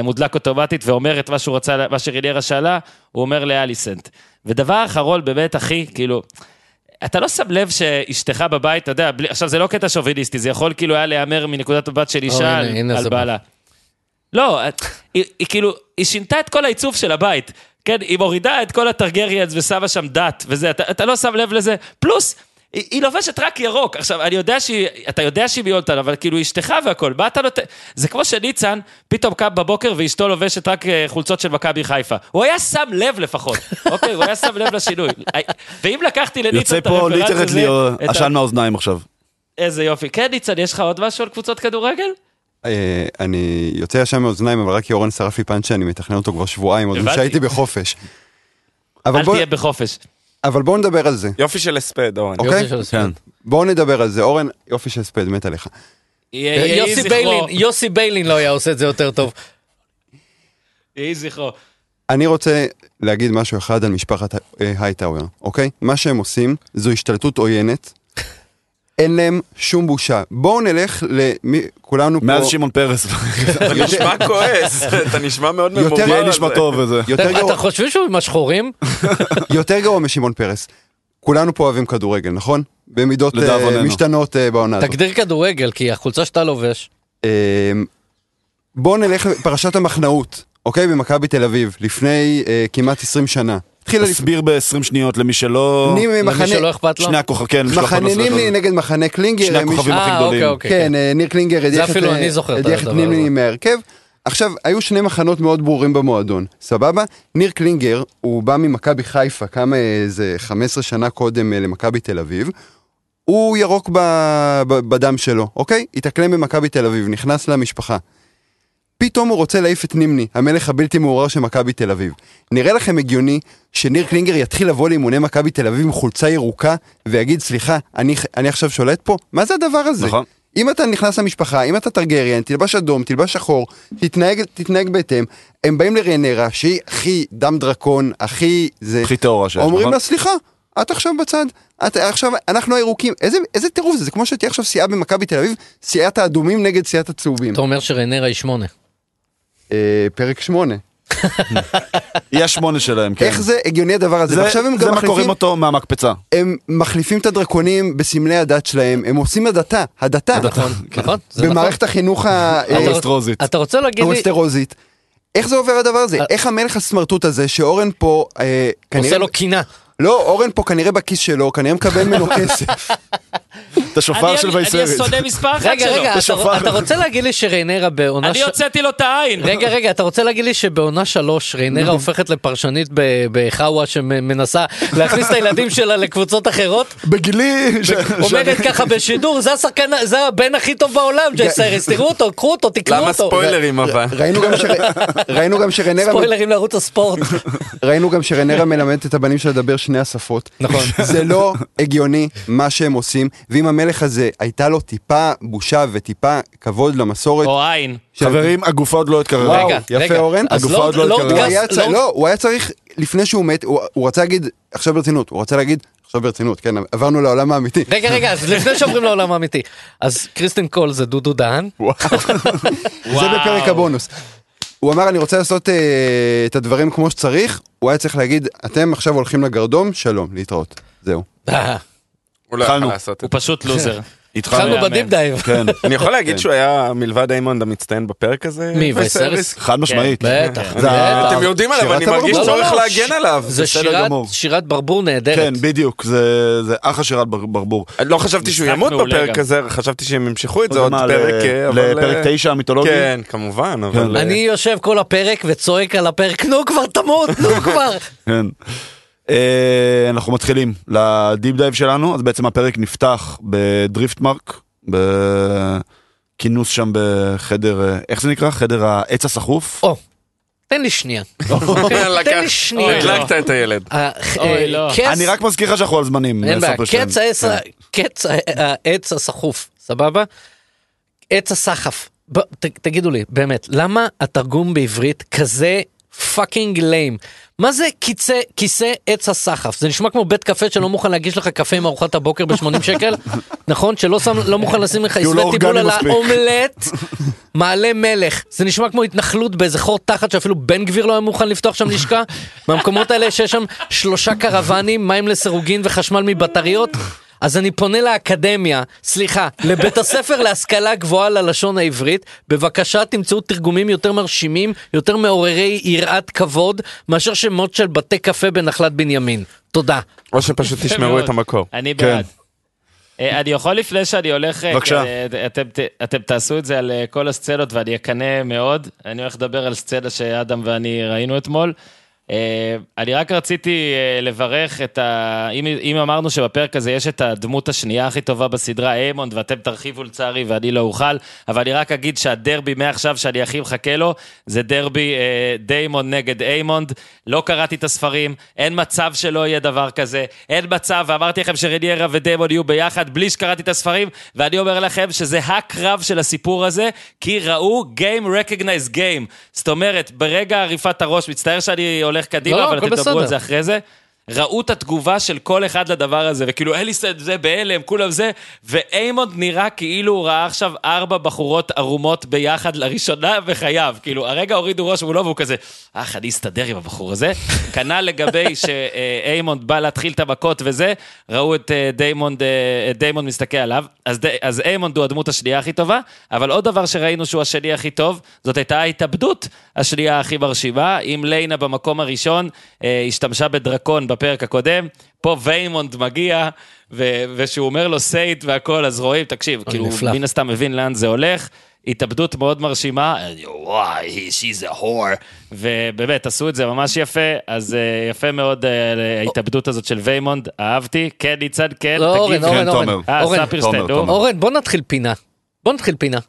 מודלק אוטומטית, ואומר את מה שהוא רצה, מה שריניירה שאלה, הוא אומר לאליסנט. ודבר אחרון, באמת, אחי, כאילו, אתה לא שם לב שאשתך בבית, אתה יודע, בלי, עכשיו זה לא קטע שוביניסטי, זה יכול כאילו היה להיאמר מנקודת מבט של אישה הנה, על, הנה על זה בא. בעלה. לא, היא, היא כאילו, היא שינתה את כל העיצוב של הבית. כן, היא מורידה את כל הטרגריאנס ושמה שם דת וזה, אתה, אתה לא שם לב לזה. פלוס, היא, היא לובשת רק ירוק. עכשיו, אני יודע שהיא, אתה יודע שהיא מיולטן, אבל כאילו אשתך והכל, מה אתה נותן? זה כמו שניצן פתאום קם בבוקר ואשתו לובשת רק אה, חולצות של מכבי חיפה. הוא היה שם לב לפחות, אוקיי? הוא היה שם לב לשינוי. ואם לקחתי לניצן יוצא את פה הרפרנס הזה, את ה- עשן מהאוזניים עכשיו. איזה יופי. כן, ניצן, יש לך עוד משהו על קבוצות כדורגל? אה, אני יוצא ישר מאוזניים, אבל רק כי אורן שרף לי פאנץ' שאני מתכנן אותו כבר שבועיים, עוד הבנתי. שהייתי בחופש. אל תהיה בחופש. אבל בואו נדבר על זה, יופי של הספד, אורן. אוקיי? יופי של הספד. כן. בואו נדבר על זה. אורן, יופי של ספד, מת עליך. יהי יוסי. ביילין, יוסי ביילין לא היה עושה את זה יותר טוב. יהי זכרו. אני רוצה להגיד משהו אחד על משפחת אה, הייטאוור, אוקיי? מה שהם עושים זו השתלטות עוינת. אין להם שום בושה. בואו נלך למי... כולנו פה... מאז שמעון פרס. אתה נשמע כועס, אתה נשמע מאוד יותר-. תהיה על נשמע. טוב וזה. אתם חושבים שהוא עם השחורים? יותר גרוע משמעון פרס. כולנו פה אוהבים כדורגל, נכון? במידות אה. משתנות אה, בעונה הזאת. תגדיר כדורגל, כי החולצה שאתה לובש. אה, בואו נלך לפרשת המחנאות, אוקיי? במכבי תל אביב, לפני אה, כמעט 20 שנה. התחילה. תסביר ב-20 שניות למי שלא... אני למי ממחנה... שלא אכפת לו? שני הכוכבים, כן, מחננים לי. נגד מחנה קלינגר. שני אה, הכוכבים הכי אה, גדולים. אוקיי, אוקיי. כן, אה, ניר קלינגר הדיח את אפילו אני זוכר את הדיח את הדבר נימני הזה. מההרכב. עכשיו, היו שני מחנות מאוד ברורים במועדון, סבבה? ניר קלינגר, הוא בא ממכבי חיפה, כמה איזה 15 שנה קודם למכבי תל אביב. הוא ירוק ב, ב, בדם שלו, אוקיי? התאקלם במכבי תל אביב, נכנס למשפחה. פתאום הוא רוצה להעיף את נימני, המלך הבלתי מעורר של מכבי תל אביב. נראה לכם הגיוני שניר קלינגר יתחיל לבוא לאימוני מכבי תל אביב עם חולצה ירוקה ויגיד, סליחה, אני, אני עכשיו שולט פה? מה זה הדבר הזה? נכון. אם אתה נכנס למשפחה, אם אתה טרגריאן, תלבש אדום, תלבש שחור, תתנהג, תתנהג בהתאם. הם באים לרנרה, שהיא הכי דם דרקון, הכי זה... הכי טהורה שיש, אומרים נכון? לה, סליחה, את עכשיו בצד. את עכשיו, אנחנו הירוקים. איזה, איזה טירוף זה? זה כמו שתהיה עכשיו סיעה במכבי תל אביב, סיעת האדומים נגד סיעת הצהובים. אתה אומר שרנרה היא שמונה. אה, פרק שמונה. היא השמונה שלהם, כן. איך זה הגיוני הדבר הזה? זה ועכשיו הם זה מה קוראים מחליפים, אותו מהמקפצה. הם מחליפים את הדרקונים בסמלי הדת שלהם, הם עושים הדתה, הדתה. נכון, נכון. זה נכון. במערכת החינוך ה- אתה- אה, הווסטרוזית. אתה רוצה להגיד לי, הווסטרוזית. איך זה עובר הדבר הזה? אה. איך המלך הסמרטוט הזה, שאורן פה, אה, כנראה... עושה לו קינה. לא, אורן פה כנראה בכיס שלו, כנראה מקבל ממנו כסף. את השופר של אני- אני. השונא מספר אחת רגע, שלו. רגע, אתה- בשופר. אתה רוצה להגיד לי שריינרה בעונה... אני הוצאתי לו את העין. רגע, רגע, אתה רוצה להגיד לי שבעונה שלוש ריינרה הופכת לפרשנית בחאווה שמנסה להכניס את הילדים שלה לקבוצות אחרות? בגילי... אומרת ככה בשידור, זה השחקן, זה הבן הכי טוב בעולם, ג'יי סיירס, תראו אותו, קחו אותו, תקנו למה אותו. ספוילרים אבל? ראינו גם שר- ראינו גם שרנרה... ספוילרים לערוץ הספורט. ראינו גם שרנרה מלמדת את הבנים שלה לדבר שני השפות. נכון. זה לא הגיוני מה שהם עושים, ואם המלך הזה הייתה לו טיפה בושה וטיפה כבוד למסורת... או עין. חברים, הגופה עוד לא התקררה. וואו, רגע, יפה רגע. אורן. הגופה עוד לא לורד- התקררה. לורד- לא, הוא היה צריך, לפני שהוא מת, הוא הוא רצה להגיד, עכשיו ברצינות, הוא רצה להגיד, עכשיו ברצינות, כן, עברנו לעולם האמיתי. רגע, רגע, אז לפני שעוברים לעולם האמיתי. אז קריסטין קול זה דודו דהן. זה בפרק הבונוס. הוא אמר, אני רוצה לעשות אה, את הדברים כמו שצריך, הוא היה צריך להגיד, אתם עכשיו הולכים לגרדום, שלום, להתראות. זהו. הוא לא יכול. לעשות הוא את זה. פשוט לוזר. התחלנו. ב deep dive. כן, אני יכול להגיד שהוא היה מלבד דיימונד המצטיין בפרק הזה? מי, וייסריס? חד משמעית. בטח, זה. אתם יודעים עליו, אני מרגיש. צורך לא, לא, להגן ש- עליו. זה בסדר שירת- ברבור נהדרת. כן, בדיוק, זה זה אחלה שירת בר- ברבור. לא חשבתי שהוא ימות בפרק. הזה, חשבתי שהם ימשכו את זה זה עוד פרק, ל- אה. לפרק אה, תשע המיתולוגי? כן, כמובן, אבל... אה, אני יושב כל הפרק וצועק על הפרק, נו כבר תמות, נו כבר. כן. אה, אנחנו מתחילים ל deep dive שלנו, אז בעצם הפרק נפתח בדריפט מרק, ב- כינוס שם בחדר, אה, איך זה נקרא? חדר העץ הסחוף? או, תן לי שנייה. תן לי שנייה. הדלקת את הילד. אה, לא. אני רק מזכיר לך שאנחנו על זמנים. אין בעיה. כס העץ כן. העץ הסחוף, סבבה? עץ הסחף. תגידו לי, באמת, למה התרגום בעברית כזה fucking lame? מה זה כיסא, כיסא עץ הסחף? זה נשמע כמו בית קפה שלא מוכן להגיש לך קפה עם ארוחת הבוקר ב-80 שקל? נכון? שלא שם, לא מוכן לשים לך לא עשבי טיבול על. האומלט, מעלה מלך. זה נשמע כמו התנחלות באיזה חור תחת שאפילו בן גביר לא היה מוכן לפתוח שם לשכה. מהמקומות האלה שיש שם שלושה קרוונים, מים לסירוגין וחשמל מבטריות. אז אני פונה לאקדמיה, סליחה, לבית הספר להשכלה גבוהה ללשון העברית, בבקשה תמצאו תרגומים יותר מרשימים, יותר מעוררי יראת כבוד, מאשר שמות של בתי קפה בנחלת בנימין. תודה. או שפשוט תשמרו. את המקור. אני כן. בעד. אה, אני יכול לפני שאני הולך, אה, בבקשה. אה, אתם, אתם תעשו את זה על כל הסצנות ואני אקנא מאוד. אני הולך לדבר על סצנה שאדם ואני ראינו אתמול. אה, אני רק רציתי אה, לברך את ה... אם, אם אמרנו שבפרק הזה יש את הדמות השנייה הכי טובה בסדרה, איימונד, ואתם תרחיבו לצערי ואני לא אוכל, אבל אני רק אגיד שהדרבי מעכשיו שאני הכי מחכה לו, זה דרבי אה, דיימון נגד איימונד. לא קראתי את הספרים, אין מצב שלא יהיה דבר כזה, אין מצב, ואמרתי לכם שרניירה ודיימון יהיו ביחד בלי שקראתי את הספרים, ואני אומר לכם שזה הקרב של הסיפור הזה, כי ראו Game Recognize Game. זאת אומרת, ברגע עריפת הראש, מצטער שאני הולך קדימה, לא, לא, אבל אתם תדברו. על זה אחרי זה. ראו את התגובה של כל אחד לדבר הזה, וכאילו אליסון זה בהלם, כולם זה, ואיימונד נראה כאילו הוא ראה עכשיו ארבע בחורות ערומות ביחד לראשונה בחייו. כאילו, הרגע הורידו ראש מולו והוא כזה, אך, אני אסתדר עם הבחור הזה. כנ"ל לגבי שאיימונד בא להתחיל את המכות וזה, ראו את אה, דיימונד, אה, דיימונד מסתכל עליו, אז, די, אז איימונד הוא הדמות השנייה הכי טובה, אבל עוד דבר שראינו שהוא השני הכי טוב, זאת הייתה ההתאבדות השנייה הכי מרשימה, אם ליינה במקום הראשון אה, השתמשה בדרקון בפרק הקודם, פה ויימונד מגיע, ו- ושהוא אומר לו say it והכל, אז רואים, תקשיב, כאילו, נפלא. מן הסתם מבין לאן זה הולך. התאבדות מאוד מרשימה, וואי, she's a whore, ובאמת, עשו את זה ממש יפה, אז אה, יפה מאוד אה, ההתאבדות הזאת של ויימונד, אהבתי, כן, ניצן, כן, לא, אורן, תגיב. אורן, כן, אורן. אה, אורן. אורן, בוא נתחיל פינה. בוא נתחיל פינה.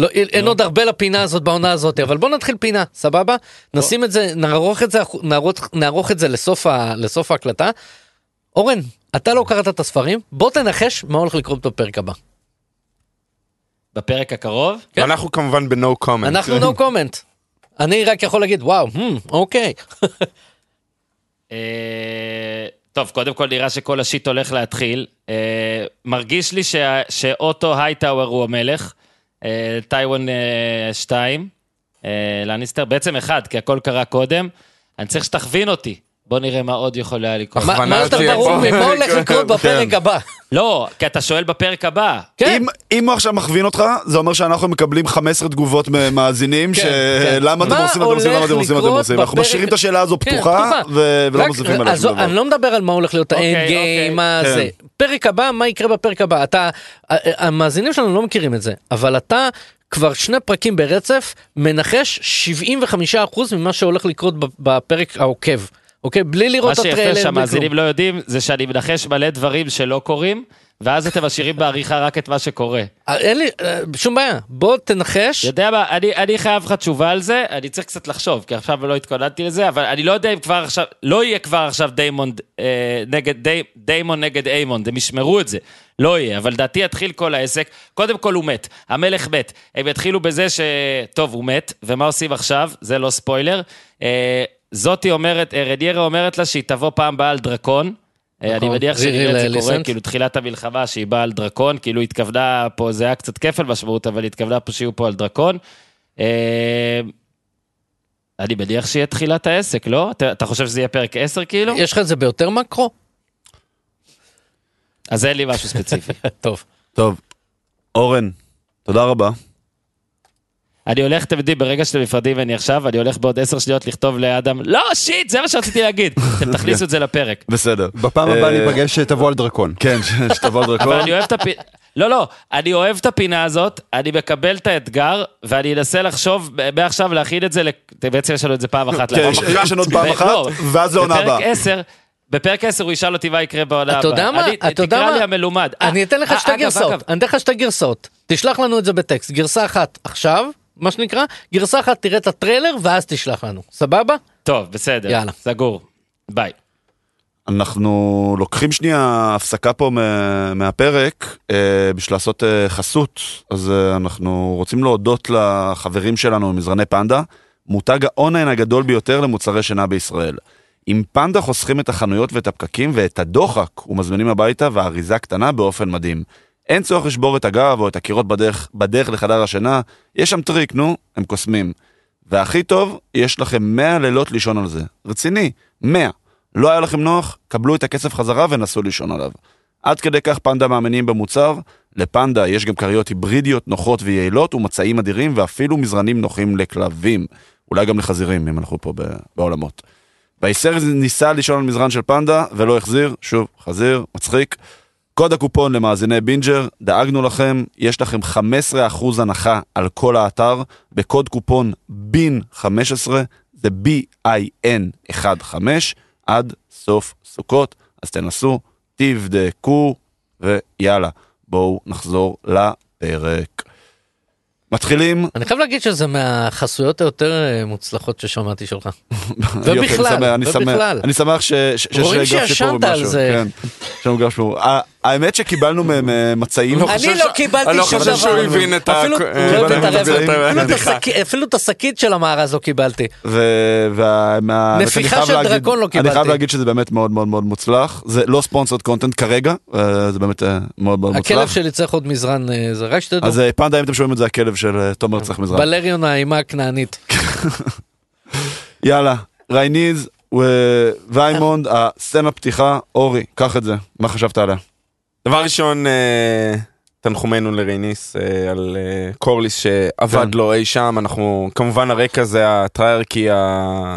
לא, אין עוד הרבה לפינה הזאת בעונה הזאת, אבל בוא נתחיל פינה, סבבה? נשים את זה, נערוך את זה, נערוך, נערוך את זה לסוף, ה, לסוף ההקלטה. אורן, אתה לא קראת את הספרים, בוא תנחש מה הולך לקרות בפרק הבא. בפרק הקרוב. כן. ואנחנו כמובן ב-no comment. אנחנו no comment. אני רק יכול להגיד, וואו, hmm, אוקיי. אה, טוב, קודם כל נראה שכל השיט הולך להתחיל. אה, מרגיש לי שאוטו הייטאוור הוא המלך, אה, טיוואן 2, לניסטר, בעצם אחד, כי הכל קרה קודם. אני צריך שתכווין אותי. בוא נראה מה עוד יכול היה לקרות. מה- מה יותר ברור פה. ממה הולך לקרות בפרק הבא? לא, כי אתה שואל בפרק הבא. כן, אם, אם הוא עכשיו מכווין אותך, זה אומר שאנחנו מקבלים 15 תגובות ממאזינים, כן, של כן. למה אתם מה עושים, אתם עושים, למה אתם עושים, אתם עושים. אנחנו משאירים את השאלה הזו כן, פתוחה, ו- ולא מוסיפים עליה שום דבר. אני לא מדבר על מה הולך להיות אוקיי, האנד אוקיי. גיים, מה כן. זה. פרק הבא, מה יקרה בפרק הבא? אתה, המאזינים שלנו לא מכירים את זה, אבל אתה כבר שני פרקים ברצף מנחש 75% ממה שהולך לקרות בפרק העוקב. אוקיי? בלי מה לראות את שיפה הטריילר. בלי שהמאזינים כלום. לא יודעים, זה שאני מנחש מלא דברים שלא קורים, ואז אתם משאירים בעריכה רק את מה שקורה. אה, אין לי אה, שום בעיה, בוא תנחש. יודע מה, אני, אני חייב לך תשובה על זה, אני צריך קצת לחשוב, כי עכשיו לא התכוננתי לזה, אבל אני לא יודע אם כבר עכשיו, לא יהיה כבר עכשיו דיימונד אה, נגד, די, דיימון נגד איימונד, הם ישמרו את זה, לא יהיה, אבל לדעתי יתחיל כל העסק, קודם כל הוא מת, המלך מת, הם יתחילו בזה ש... טוב, הוא מת, ומה עושים עכשיו? זה לא ספוילר. אה, זאתי אומרת, אה, רניירה אומרת לה שהיא תבוא פעם באה על דרקון. אה, אני מניח רירי שנראה את זה קורה. כאילו תחילת המלחמה שהיא באה על דרקון, כאילו התכוונה פה, זה היה קצת כפל משמעות, אבל התכוונה פה שיהיו פה על דרקון. אה, אני מניח שיהיה תחילת העסק, לא? אתה, אתה חושב שזה יהיה פרק 10 כאילו? יש לך את זה ביותר מקרו? אז אין לי משהו ספציפי. טוב. טוב, אורן, תודה רבה. אני הולך, אתם יודעים, ברגע שאתם נפרדים ממני עכשיו, אני הולך בעוד 10 שניות לכתוב לאדם, לא, שיט, זה מה שרציתי להגיד. אתם תכניסו את זה לפרק. בסדר. בפעם הבאה אה, ניפגש שתבוא על דרקון. כן, שתבוא על אבל דרקון. אני אוהב את הפינה, לא, לא, אני אוהב את הפינה הזאת, אני מקבל את האתגר, ואני אנסה לחשוב מעכשיו להכין את זה, בעצם יש לנו את זה פעם אחת. כן. יש לנו עוד פעם אחת, לא, ואז לעונה הבאה. בפרק 10, בפרק 10 הוא ישאל אותי מה יקרה בעונה הבאה. אתה יודע מה? אתה יודע תקרא מה? לי המלומד. אני אתן לך אה, שתי גרסאות. אני אתן לך שתי גרסאות. תשלח לנו את זה בטקסט, גרסה אחת עכשיו, מה שנקרא, גרסה אחת תראה את הטריילר ואז תשלח לנו, סבבה? טוב, בסדר. יאללה. סגור. ביי. אנחנו לוקחים שנייה הפסקה פה מה- מהפרק אה, בשביל לעשות אה, חסות, אז אה, אנחנו רוצים להודות לחברים שלנו ממזרני פנדה, מותג האונליין הגדול ביותר למוצרי שינה בישראל. עם פנדה חוסכים את החנויות ואת הפקקים ואת הדוחק ומזמינים הביתה והאריזה קטנה באופן מדהים. אין צורך לשבור את הגב או את הקירות בדרך, בדרך לחדר השינה, יש שם טריק, נו, הם קוסמים. והכי טוב, יש לכם 100 לילות לישון על זה. רציני, 100. לא היה לכם נוח? קבלו את הכסף חזרה ונסו לישון עליו. עד כדי כך פנדה מאמינים במוצר, לפנדה יש גם כריות היברידיות נוחות ויעילות ומצעים אדירים ואפילו מזרנים נוחים לכלבים. אולי גם לחזירים, אם אנחנו פה בעולמות. וייסר ניסה לישון על מזרן של פנדה ולא החזיר, שוב, חזיר, מצחיק. קוד הקופון למאזיני בינג'ר, דאגנו לכם, יש לכם 15% הנחה על כל האתר, בקוד קופון בין 15, זה B-I-N 15, עד סוף סוכות, אז תנסו, תבדקו, ויאללה, בואו נחזור לפרק. מתחילים, אני חייב להגיד שזה מהחסויות היותר אה, מוצלחות ששמעתי שלך. ובכלל, שמח, אני שמח, ובכלל. אני שמח שיש רואים גרף שיפור שישנת על במשהו, זה. כן, יש לנו גרף שיפור. האמת שקיבלנו מהם אה, מצעים, לא אני לא ש- קיבלתי אני לא שום חושב דבר. שהוא הבין את ה- אפילו- לא את. השקית- של המארז לא קיבלתי. נפיחה של דרקון לא אני חייב קיבלתי. להגיד שזה באמת מאוד מאוד מאוד מוצלח, זה לא ספונסרד קונטנט כרגע, אה, זה באמת אה, מאוד מאוד הכלב מוצלח. שלי צריך עוד מזרן, זה רק שתדעו. אז פנדה, אם אתם שומעים את זה, הכלב של תומר צריך מזרן. בלריון האימה הכנענית. יאללה, רייניז וויימונד, הסצנה פתיחה, אורי, קח את זה, מה חשבת עליה? דבר ראשון, אה, תנחומינו לרייניס אה, על אה, קורליס שעבד כן. לו אי שם, אנחנו, כמובן הרקע זה ה Triarchy,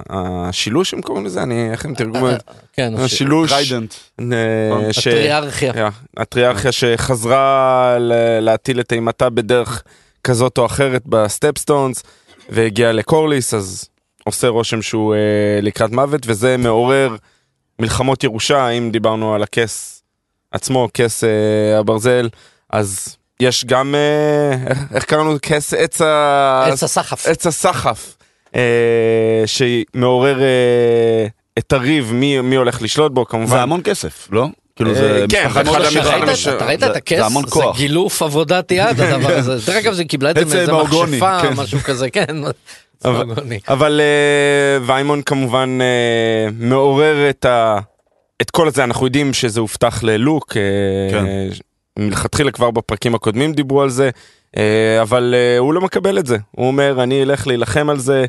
השילוש הם קוראים לזה, אני, איך הם תרגמו את זה? כן, הש- השילוש, Trident. אה, ש- הטריארכיה. כן, הטריארכיה שחזרה להטיל את אימתה בדרך כזאת או אחרת בסטפסטונס והגיעה לקורליס אז עושה רושם שהוא לקראת מוות וזה מעורר מלחמות ירושה אם דיברנו על הכס עצמו כס אה, הברזל אז יש גם אה, איך- איך קראנו כס עץ ה... עץ הסחף. עץ הסחף אה, שמעורר אה, את הריב מי, מי הולך לשלוט בו כמובן. זה המון כסף, לא? כאילו אה, זה כן, משפחה זה מאוד אחד עשירה. אתה ראית זה- את הכס? זה המון כוח. גילוף עבודת יד הדבר הזה. דרך אגב זה קיבלה את זה עץ מאיזה מכשפה, כן. משהו כזה, כן. אבל-. אבל אה, ויימון כמובן אה, מעורר את ה... את כל הזה אנחנו יודעים שזה הובטח ללוק, אה, כן. מלכתחילה כבר בפרקים הקודמים דיברו על זה, אה, אבל אה, הוא לא מקבל את זה, הוא אומר אני אלך להילחם על זה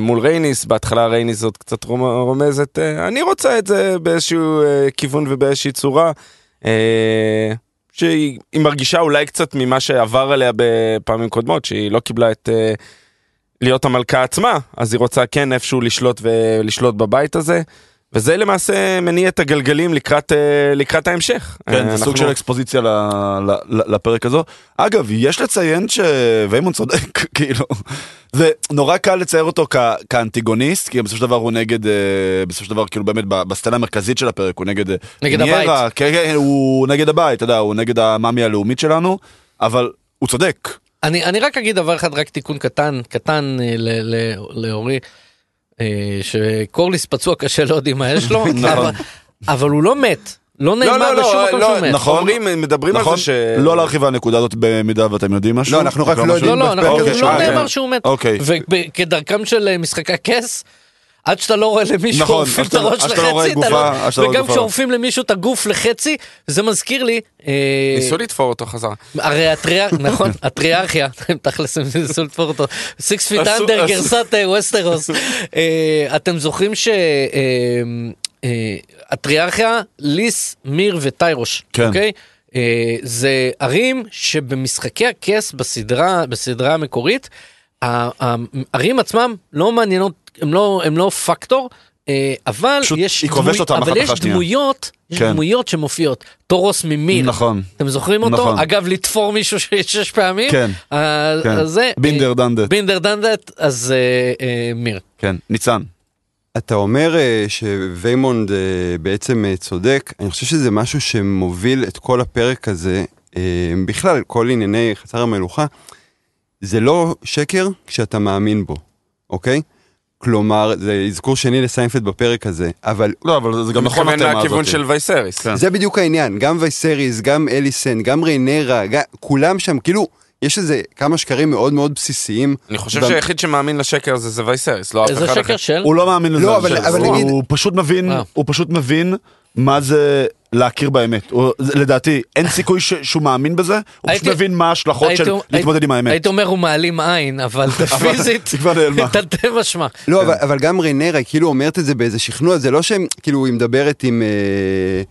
מול רייניס, בהתחלה רייניס זאת קצת רומ- רומזת, אני רוצה את זה באיזשהו כיוון ובאיזושהי צורה. שהיא היא מרגישה אולי קצת ממה שעבר עליה בפעמים קודמות, שהיא לא קיבלה את להיות המלכה עצמה, אז היא רוצה כן איפשהו לשלוט ולשלוט בבית הזה, וזה למעשה מניע את הגלגלים לקראת, אה, לקראת ההמשך. כן, אה, זה אנחנו- סוג של אקספוזיציה ל- ל- ל- לפרק הזו. אגב, יש לציין שוויימון צודק, כאילו, זה נורא קל לצייר אותו כ- כאנטיגוניסט, כי בסופו של דבר הוא נגד, אה, בסופו של דבר, כאילו באמת, בסצנה המרכזית של הפרק הוא נגד... נגד ניארה, הבית. כן, כן, הוא נגד הבית, אתה יודע, הוא נגד המאמי הלאומית שלנו, אבל הוא צודק. אני, אני רק אגיד דבר אחד, רק תיקון קטן, קטן אה, ל- ל- לאורי, אה, שקורליס פצוע קשה, לא יודעים מה יש לו, נכון. אבל, הוא לא מת. לא לא, נאמר לא, בשום לא, מקום לא, שהוא מת. נכון. אומרים, מדברים נכון? על זה ש... לא להרחיב על הנקודה הזאת במידה ואתם יודעים משהו. לא, אנחנו רק לא? יודעים. לא, לא, אנחנו, לא נאמר כן. שהוא מת. אוקיי. וכדרכם של אה, משחקי הכס, עד שאתה לא רואה למישהו נכון, עורפים את שאתה- הראש לא רואה לחצי, אתה גופה, לא... עד שאתה לא וגם גופה. כשעורפים למישהו את הגוף לחצי, זה מזכיר לי... אה, ניסו לתפור אותו חזרה. הרי הטריאר... נכון, הטריארכיה, תכלס הם ניסו לתפור אותו, Six Feet Under גרסת אה, ווסטרוס. אה, אתם זוכרים שהטריארכיה, ליס, מיר וטיירוש, כן. אוקיי? זה ערים שבמשחקי הכס בסדרה, בסדרה המקורית, הערים עצמם לא מעניינות, הם לא, הם לא פקטור. אה, אבל יש, אותם אבל יש. דמויות, יש כן. דמויות שמופיעות, טורוס ממיר, נכון. אתם זוכרים אותו? נכון. אגב, לתפור מישהו שש פעמים? כן, אה, כן. אז זה... בינדר אה, דנדט. בינדר דנדט, אז אה, אה, מיר. כן, ניצן. אתה אומר אה, שוויימונד בעצם צודק, אני חושב שזה משהו שמוביל את כל הפרק הזה, בכלל, כל ענייני חצר המלוכה, זה לא שקר כשאתה מאמין בו, אוקיי? כלומר, זה אזכור שני לסיינפלד בפרק הזה, אבל לא, אבל זה גם נכון לכיוון הזאת. של וייסריס. כן. זה בדיוק העניין, גם וייסריס, גם אליסן, גם ריינרה, גם, כולם שם, כאילו, יש איזה כמה שקרים מאוד מאוד בסיסיים. אני חושב גם- שהיחיד שמאמין לשקר הזה זה וייסריס, לא אף אחד איזה אחר. שקר של? הוא לא מאמין לזה. לא, אבל-. אבל הוא- נגיד- הוא פשוט מבין, אה. הוא פשוט מבין מה זה להכיר באמת. הוא- לדעתי, אין סיכוי ש- שהוא מאמין בזה, הוא פשוט הייתי- מבין מה ההשלכות הייתי- של להתמודד עם האמת. הייתי אומר הוא מעלים עין, אבל פיזית. תרתי משמע. לא, אבל, אבל גם ריינרה, היא כאילו אומרת את זה באיזה שכנוע, זה לא שהם, כאילו, היא מדברת עם... אה,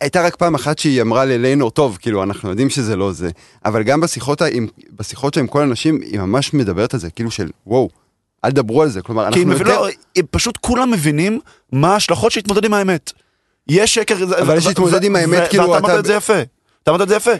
הייתה רק פעם אחת שהיא אמרה לליינור, טוב, כאילו, אנחנו יודעים שזה לא זה, אבל גם בשיחות, עם, בשיחות שלה עם כל האנשים, היא ממש מדברת על זה, כאילו של, וואו, אל תדברו על זה, כלומר, כי אנחנו הם יותר... לא, פשוט כולם מבינים מה ההשלכות של להתמודד עם האמת. יש שקר, אבל יש להתמודד עם האמת, כאילו, ואתה אמרת אתה- את זה יפה, אתה אמרת את זה יפה.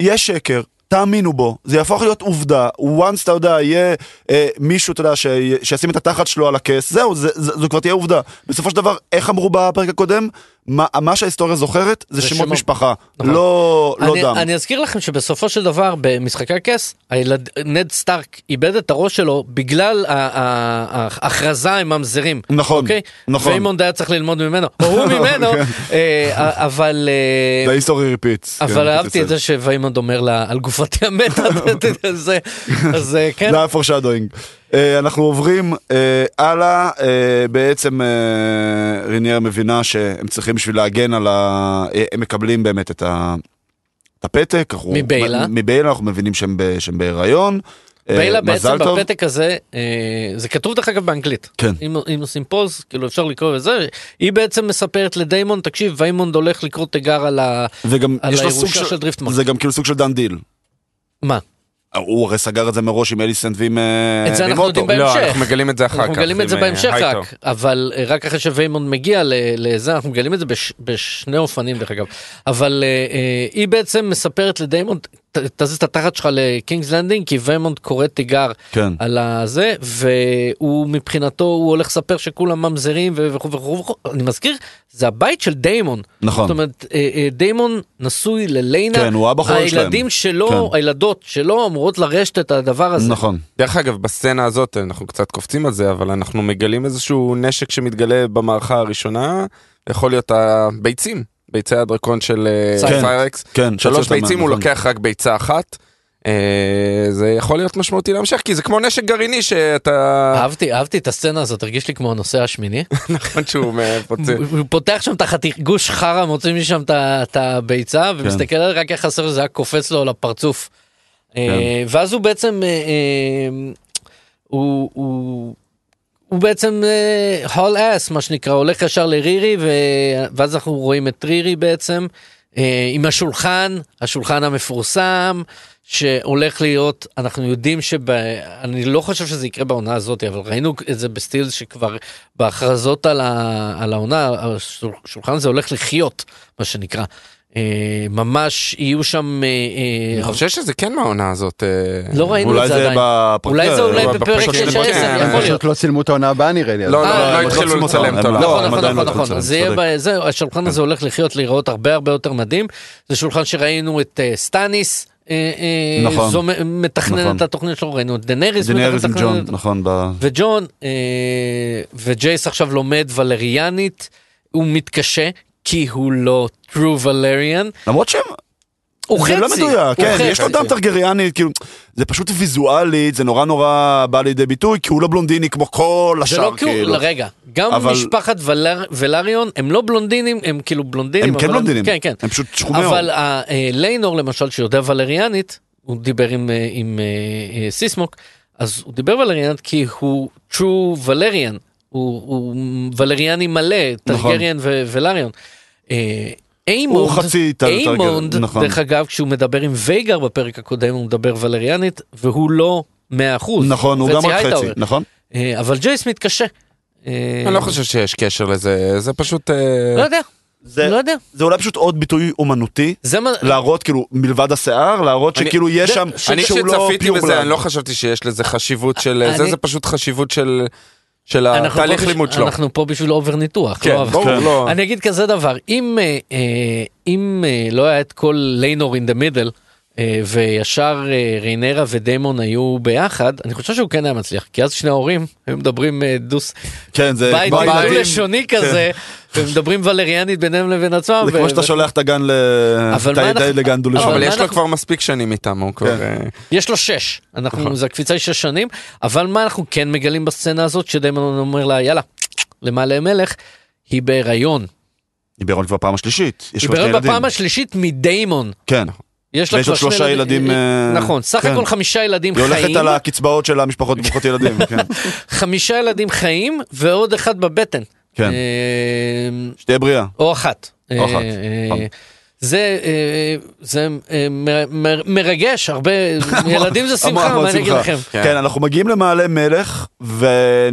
יש שקר, תאמינו בו, זה יהפוך להיות עובדה, once אתה יודע, יהיה אה, מישהו, אתה יודע, ש- שישים את התחת שלו על הכס, זהו, זה- זה- זו כבר תהיה עובדה. בסופו של דבר, איך אמרו בפרק הקודם? מה מה שההיסטוריה זוכרת זה זה שמות שמות. משפחה, נכון. לא לא אני, דם. אני אזכיר לכם שבסופו של דבר במשחקי הכס הילד, נד סטארק איבד את הראש שלו בגלל ההכרזה עם ממזרים. נכון, אוקיי? נכון. ויימונד היה צריך ללמוד ממנו, או הוא ממנו, אה, אבל... אה, זה history repeats. אבל אהבתי את זה שוויימונד אומר לה על גופתי המתה, זה, אז אה, כן, זה היה foreshadowing. אה, אנחנו עוברים אה, הלאה, אה, בעצם ריינירה מבינה שהם צריכים בשביל להגן על ה... הם מקבלים באמת את ה... את הפתק. מביילה. מביילה, אנחנו מבינים שהם ב- שהם בהיריון. ביילה בעצם טוב. בפתק הזה, זה כתוב דרך אגב באנגלית. כן. אם, אם עושים pause, כאילו אפשר לקרוא לזה, היא בעצם מספרת לדיימון, תקשיב, ויימונד הולך לקרוא תיגר על ה... הירושה של... של דריפטמרק. זה גם כאילו סוג של done deal. מה? הוא הרי סגר את זה מראש עם אליסנט ועם אה, את זה אנחנו. יודעים לא, בהמשך. אנחנו מגלים את זה אחר כך. אנחנו מגלים את זה אה, בהמשך. רק, אבל אה, רק אחרי שוויימונד מגיע ל- לזה, אנחנו מגלים את זה בש, בשני אופנים דרך אגב. אבל היא בעצם מספרת לדיימון, "ת- תזיז את התחת שלך לקינגס לנדינג, כי ויימונד קורא תיגר כן. על הזה, והוא מבחינתו, הוא הולך לספר שכולם ממזרים וכו' וכו' וכו'. אני מזכיר, זה הבית של דיימון. נכון. זאת אומרת, אה, אה, דיימון נשוי לליינה, כן, הוא אבא חורג שלהם. הילדים שלו, כן. הילדות שלו אמורות לרשת את הדבר הזה. נכון. דרך אגב, בסצנה הזאת, אנחנו קצת קופצים על זה, אבל אנחנו מגלים איזשהו נשק שמתגלה במערכה הראשונה, יכול להיות הביצים, ביצי הדרקון של אה, כן. כן, שלוש ביצים, הוא נכון. לוקח רק ביצה אחת. אה, זה יכול להיות משמעותי להמשך, כי זה כמו נשק גרעיני שאתה... אהבתי, אהבתי את הסצנה הזאת, הרגיש לי כמו הנושא השמיני. נכון שהוא הוא פותח שם את החתיך, גוש חרא, מוציא משם את הביצה, ומסתכל על זה, רק היה חסר שזה היה קופץ לו על הפרצוף. אה, ואז הוא בעצם, הוא- הוא... בעצם הול אס מה שנקרא הולך ישר לרירי ו... ואז אנחנו רואים את רירי בעצם אה, עם השולחן השולחן המפורסם שהולך להיות אנחנו יודעים שב... אני לא חושב שזה יקרה בעונה הזאת אבל ראינו את זה בסטיל שכבר בהכרזות על, ה... על העונה השולחן הזה הולך לחיות מה שנקרא. אה, ממש יהיו שם אה, אה, אני חושב שזה כן מהעונה הזאת. לא ראינו את זה זה עדיין. אולי זה אולי אה, בפרק בפרק 6 של- 10 כן, יכול להיות. פשוט לא צילמו את העונה הבאה נראה לי. לא, לא, לא הם התחילו לא לצלם את העונה. לא, נכון נכון לא נכון נכון השולחן הזה הולך לחיות להיראות הרבה הרבה יותר מדהים זה שולחן שראינו את סטאניס נכון. זו מ- מתכנן נכון. את התוכנית שלו ראינו את דנריס דנאריס עם ג'ון, נכון. ב- וג'ון אה, וג'ייס עכשיו לומד ולריאנית הוא מתקשה כי הוא לא true ולריאן למרות שהם... הוא זה חצי לא מדויק, כן, חצי. יש לו דם טרגריאני, כאילו, זה פשוט ויזואלית, זה נורא נורא בא לידי ביטוי, כי הוא לא בלונדיני כמו כל זה השאר, לא הוא, כאילו. רגע, גם אבל- משפחת ולר, ולריון הם לא בלונדינים, הם כאילו בלונדינים. הם כן בלונדינים, כן, כן. הם פשוט שחומי. אבל ה- אה, ליינור למשל שיודע ולריאנית, הוא דיבר עם, אה, עם אה, אה, סיסמוק, אז הוא דיבר ולריאנית כי הוא true ולריאן, הוא, הוא ולריאני מלא, טרגריאן ו- ולריון. אה, איימונד, הוא חצי איימונד, טרגריאן, נכון. דרך אגב, כשהוא מדבר עם וייגר בפרק הקודם, הוא מדבר ולריאנית, והוא לא 100%. נכון, הוא גם רק. חצי, נכון? אה, אבל ג'ייס מתקשה. אה, אני לא חושב שיש קשר לזה, זה פשוט... אה, לא יודע, זה- לא יודע. זה אולי פשוט עוד ביטוי אומנותי, זה מה... להראות כאילו מלבד השיער, להראות אני- שכאילו יש זה- שם, ש- אני לא כשצפיתי pure בזה. אני לא חשבתי שיש לזה חשיבות של אני- זה, זה פשוט חשיבות של... של התהליך לימוד שלו. אנחנו פה בשביל over ניתוח. כן, לא ברור, לא. אני אגיד כזה דבר, אם, אה, אה, אם אה, לא היה את כל ליינור in the middle, וישר אה, ריינרה ודיימון היו ביחד, אני חושב שהוא כן היה מצליח, כי אז שני ההורים היו מדברים אה, דוס, כן, זה בית כמו דו-לשוני כזה, ומדברים ולריאנית ביניהם לבין עצמם. זה כמו ו- שאתה ו- שולח את הגן ל... אבל הילד אנחנו- לגן דו-לשוני. אבל יש לו אנחנו- כבר מספיק שנים איתם, הוא כבר... אה, יש לו שש, אנחנו, נכון. זה הקפיצה היא שש שנים, אבל מה אנחנו כן מגלים בסצנה הזאת, שדיימון אומר לה, יאללה, למעלה מלך, היא בהיריון. היא בהיריון כבר פעם השלישית. יש היא בהיריון. בפעם השלישית מדיימון. כן. יש לה שלושה ילדים, אה, נכון, סך כן. הכל חמישה ילדים היא חיים. הולכת על הקצבאות של המשפחות ברוכות ילדים. כן. חמישה ילדים חיים ועוד אחד בבטן. כן. אה, שתהיה בריאה. או אחת. או אחת, אה, נכון. זה, אה, זה אה, מרגש, הרבה, ילדים זה שמחה, מה אני אגיד. לכם? כן, אנחנו מגיעים למעלה מלך ו-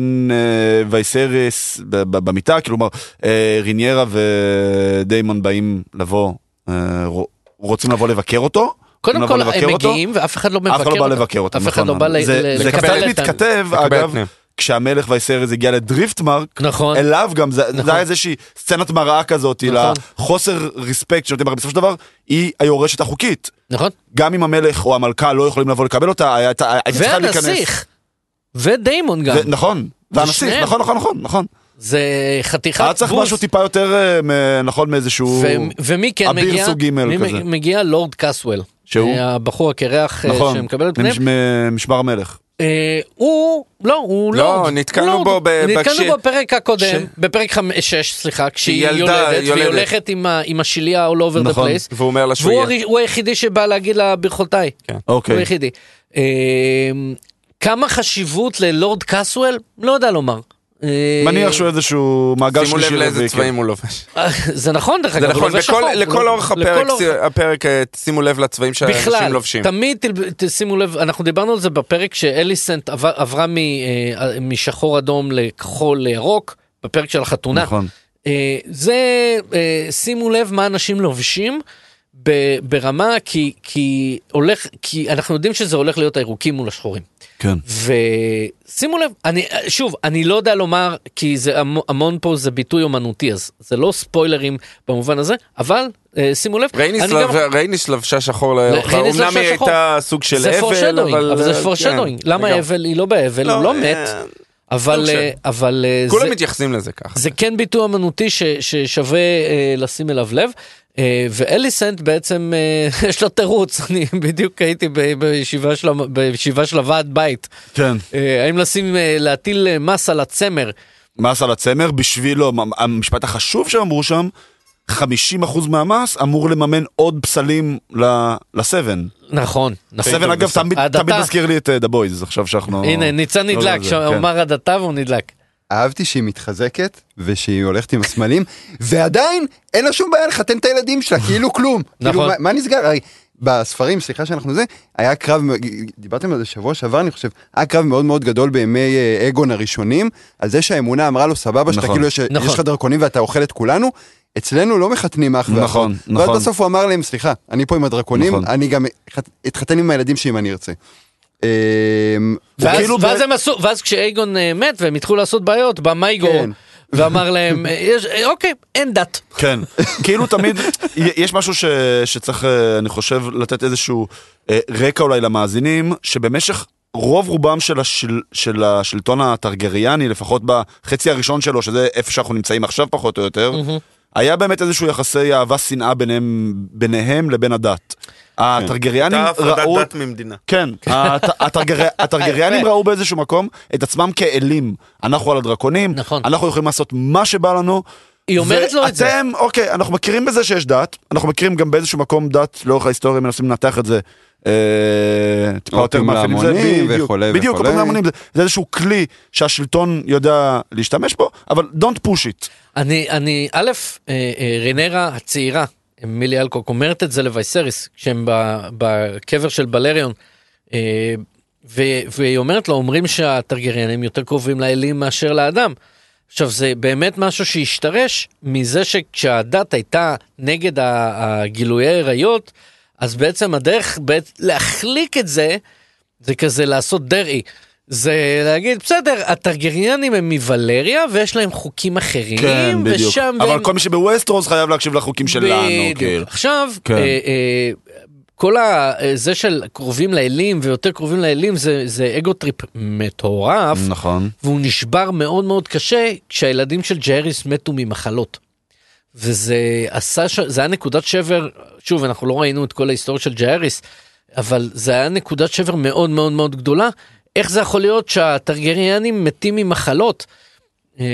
וייסריס ב- ב- במיטה, כלומר אה, ריניירה ודיימון באים לבוא, אה, רוצים לבוא לבקר אותו. קודם כל הם לבקר אותו. מגיעים ואף אחד לא מבקר אף אחד לא בא אותם. לבקר אותם, אף אחד נכון. לא בא ל- זה- קצת מתכתב, אגב, פנים. כשהמלך וייסריס הגיע לדריפטמרק, נכון. אליו גם, זה נכון. זה היה איזושהי סצנת מראה כזאת, נכון. לחוסר ריספקט שנותנים, הרי בסופו של דבר, היא היורשת החוקית. נכון? גם אם המלך או המלכה לא יכולים לבוא לקבל אותה, הייתה צריכה להיכנס. והנסיך. ודיימון גם. ו- נכון, והנסיך. נכון, נכון, נכון, נכון. זה חתיכת היה צריך בוז. משהו טיפה יותר, אה, נכון, מאיזשהו... ומי כן אביר מגיע? סוג ג' כזה. מגיע? לורד קסוול. שהוא? הבחור הקרח אה, נכון, שמקבל את פניהם. ממש- ממשמר המלך. אה, הוא, לא, הוא לא, לורד. נתקלנו לורד. בו ב- נתקלנו בכש- בו בפרק הקודם, ש- בפרק חמש- שש, סליחה, כשהיא ילדה, יולדת, והיא יולדת. הולכת עם עם השלייה all over the נכון. place. והוא אומר לה שהוא והוא יהיה. הרי- הוא היחידי שבא להגיד לה ברכותיי. הוא אוקיי. היחידי. אה, כמה חשיבות ללורד קסוול? לא יודע לומר. אה, מניח שהוא איזשהו מעגל שימו שלישי לב לאיזה רביעי, צבעים הוא לובש. אה, זה נכון דרך זה אגב, הוא נכון, לובש שחור. לכל אורך הפרק, אה, שימו לב לצבעים שאנשים בכלל, לובשים. תמיד תל- תשימו לב, אנחנו דיברנו על זה בפרק שאליסנט עבר- עברה משחור אדום לכחול לירוק, בפרק של החתונה. נכון. זה, שימו לב מה אנשים לובשים ב- ברמה, כי, כי, הולך, כי אנחנו יודעים שזה הולך להיות הירוקים מול השחורים. כן. ושימו לב, אני, שוב, אני לא יודע לומר, כי זה המ- המון פה זה ביטוי אומנותי, אז זה לא ספוילרים במובן הזה, אבל אה, שימו לב, רייניס לב- גם- רייניס לבשה שחור אמנם לבשה היא. הייתה סוג של זה אבל, foreshadowing, אבל... אבל זה אה, foreshadowing. כן, למה. אבל? היא לא באבל, לא, הוא לא אה, מת, אבל סוג של- אה, אבל אה, כולם זה- מתייחסים לזה ככה. זה כן ביטוי אמנותי ש- ששווה אה, לשים אליו לב. אה, ואליסנט בעצם אה, יש לו תירוץ, אני בדיוק הייתי בישיבה של, בישיבה של הוועד בית. כן. אה, האם לשים, להטיל מס על הצמר? מס על הצמר בשבילו, המשפט החשוב שהם אמרו שם, 50% מהמס אמור לממן עוד פסלים ל- לסבן. נכון, נכון. סבן אגב תמיד מזכיר לי את דה בויז, עכשיו שאנחנו... הנה, ניצן לא נדלק, זה, שהוא כן. אמר הדתה והוא נדלק. אהבתי שהיא מתחזקת ושהיא הולכת עם הסמלים ועדיין אין לה שום בעיה לחתן את הילדים שלה כאילו כלום. כאילו, נכון. מה, מה נסגר? הרי בספרים סליחה שאנחנו זה היה קרב דיברתם על זה שבוע שעבר אני חושב היה קרב מאוד מאוד גדול בימי אה, אגון הראשונים על זה שהאמונה אמרה לו סבבה שאתה נכון. כאילו יש, נכון. יש לך דרכונים ואתה אוכל את כולנו. אצלנו לא מחתנים אח ואחות. נכון, ואז נכון. בסוף הוא אמר להם סליחה אני פה עם הדרקונים נכון. אני גם אתחת- אתחתן עם הילדים שלי אם אני ארצה. אה, ואז, כאילו ואז ב- הם עשו, ואז כשאייגון אה, מת והם התחילו לעשות בעיות, בא מייגור כן. ואמר להם, אה, יש, אה, אוקיי, אין דת. כן, כאילו תמיד, יש משהו ש, שצריך, אני חושב, לתת איזשהו אה, רקע אולי למאזינים, שבמשך רוב רובם של, השל, של השלטון הטרגריאני, לפחות בחצי הראשון שלו, שזה איפה שאנחנו נמצאים עכשיו פחות או יותר, היה באמת איזשהו יחסי אהבה שנאה ביניהם, ביניהם לבין הדת. הטרגריאנים הייתה הפרדת ראו... דת ממדינה. כן, הט- הטרגרי- הטרגריאנים ראו באיזשהו מקום את עצמם כאלים. אנחנו על הדרקונים, נכון. אנחנו יכולים לעשות מה שבא לנו. היא אומרת לו את זה. ואתם, אוקיי, אנחנו מכירים בזה שיש דת, אנחנו מכירים גם באיזשהו מקום דת לאורך ההיסטוריה, מנסים לנתח את זה. אה, טיפה יותר מאפיינים, זה בדיוק, וכולי בדיוק, וכולי. אופיום להמונים, זה- זה איזשהו כלי שהשלטון יודע להשתמש בו, אבל don't push it. אני, אני, א', אה, אה, רינרה הצעירה, מילי אלקוק, אומרת את זה לווייסריס, כשהם בקבר של בלריון, אה, והיא אומרת לו, אומרים שהטרגריאנים יותר קרובים לאלים מאשר לאדם. עכשיו, זה באמת משהו שהשתרש מזה שכשהדת הייתה נגד הגילויי עריות, אז בעצם הדרך להחליק את זה, זה כזה לעשות דרעי. זה להגיד, בסדר, הטרגריאנים הם מוולריה ויש להם חוקים אחרים, כן, בדיוק. ושם... אבל והם- כל מי שבווסטרוס חייב להקשיב לחוקים שלנו, בדיוק. כאילו. עכשיו, כן. אה, אה, כל ה... אה, זה של קרובים לאלים ויותר קרובים לאלים זה, זה ego trip מטורף, נכון. והוא נשבר מאוד מאוד קשה כשהילדים של ג'אריס מתו ממחלות. וזה עשה, ש... זה היה נקודת שבר, שוב, אנחנו לא ראינו את כל ההיסטוריה של ג'אריס, אבל זה היה נקודת שבר מאוד מאוד מאוד גדולה. איך זה יכול להיות שהטרגריאנים מתים ממחלות? אה,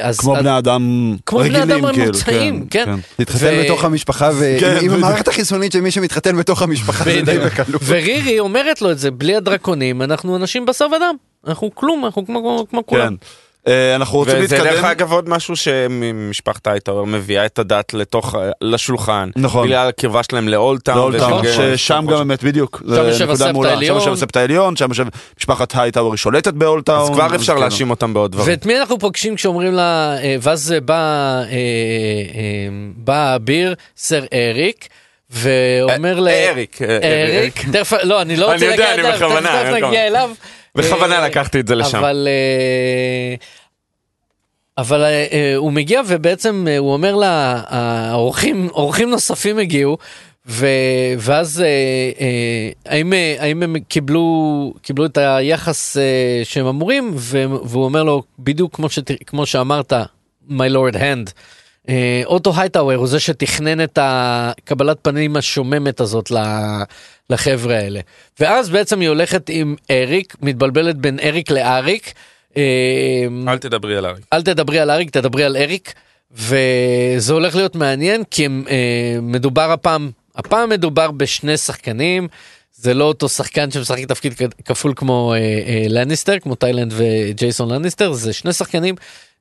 אז, כמו אז- בני אדם כמו בני אדם כאילו, ממוצעים, כן. להתחתן ו- בתוך המשפחה כן, ועם בדיוק. המערכת החיסונית של מי שמתחתן בתוך המשפחה זה די. בקלות. ורירי אומרת לו את זה, בלי הדרקונים, אנחנו אנשים בשר ודם. אנחנו כלום, אנחנו כמו, כמו כולם. כן. אה, אנחנו רוצים וזה להתקדם. דרך אגב עוד משהו שמשפחת הייטאוור מביאה את הדת לתוך, לשולחן. נכון. בגלל הקרבה שלהם לאולטאון. לאולטאון, ששם גם באמת בדיוק, שם יושב הסבתא מעולה. העליון. שם יושב הסבתא העליון, שם יושב משפחת הייטאוור היא שולטת באולטאון. אז כבר אפשר כן. להאשים אותם בעוד דברים. ואת מי אנחנו פוגשים כשאומרים לה, אה, ואז בא, אה, אה, סר אריק, ואומר ל... אריק, אריק, תכף, לא, אני לא אני רוצה יודע, להגיע אני אליו, בכוונה, תכף אני נגיע. אליו. בכוונה אה, לקחתי את זה לשם. אבל, אה, אבל אה, הוא מגיע ובעצם אה, הוא אומר לה, האורחים, אורחים נוספים הגיעו, ו, ואז אה, אה, האם, אה, האם הם קיבלו, קיבלו את היחס אה, שהם אמורים, ו- והוא אומר לו, בדיוק כמו, שת, כמו שאמרת, my lord hand. אוטו הייטאוור הוא זה שתכנן את הקבלת פנים השוממת הזאת ל- לחבר'ה האלה. ואז בעצם היא הולכת עם אריק, מתבלבלת בין אריק לאריק. אה, אל תדברי על אריק. אל תדברי על אריק, תדברי על אריק. וזה הולך להיות מעניין כי הם, אה, מדובר הפעם, הפעם מדובר בשני שחקנים. זה לא אותו שחקן שמשחק תפקיד כפול כמו אה, אה, לניסטר, כמו טיילנד וג'ייסון לניסטר, זה שני שחקנים.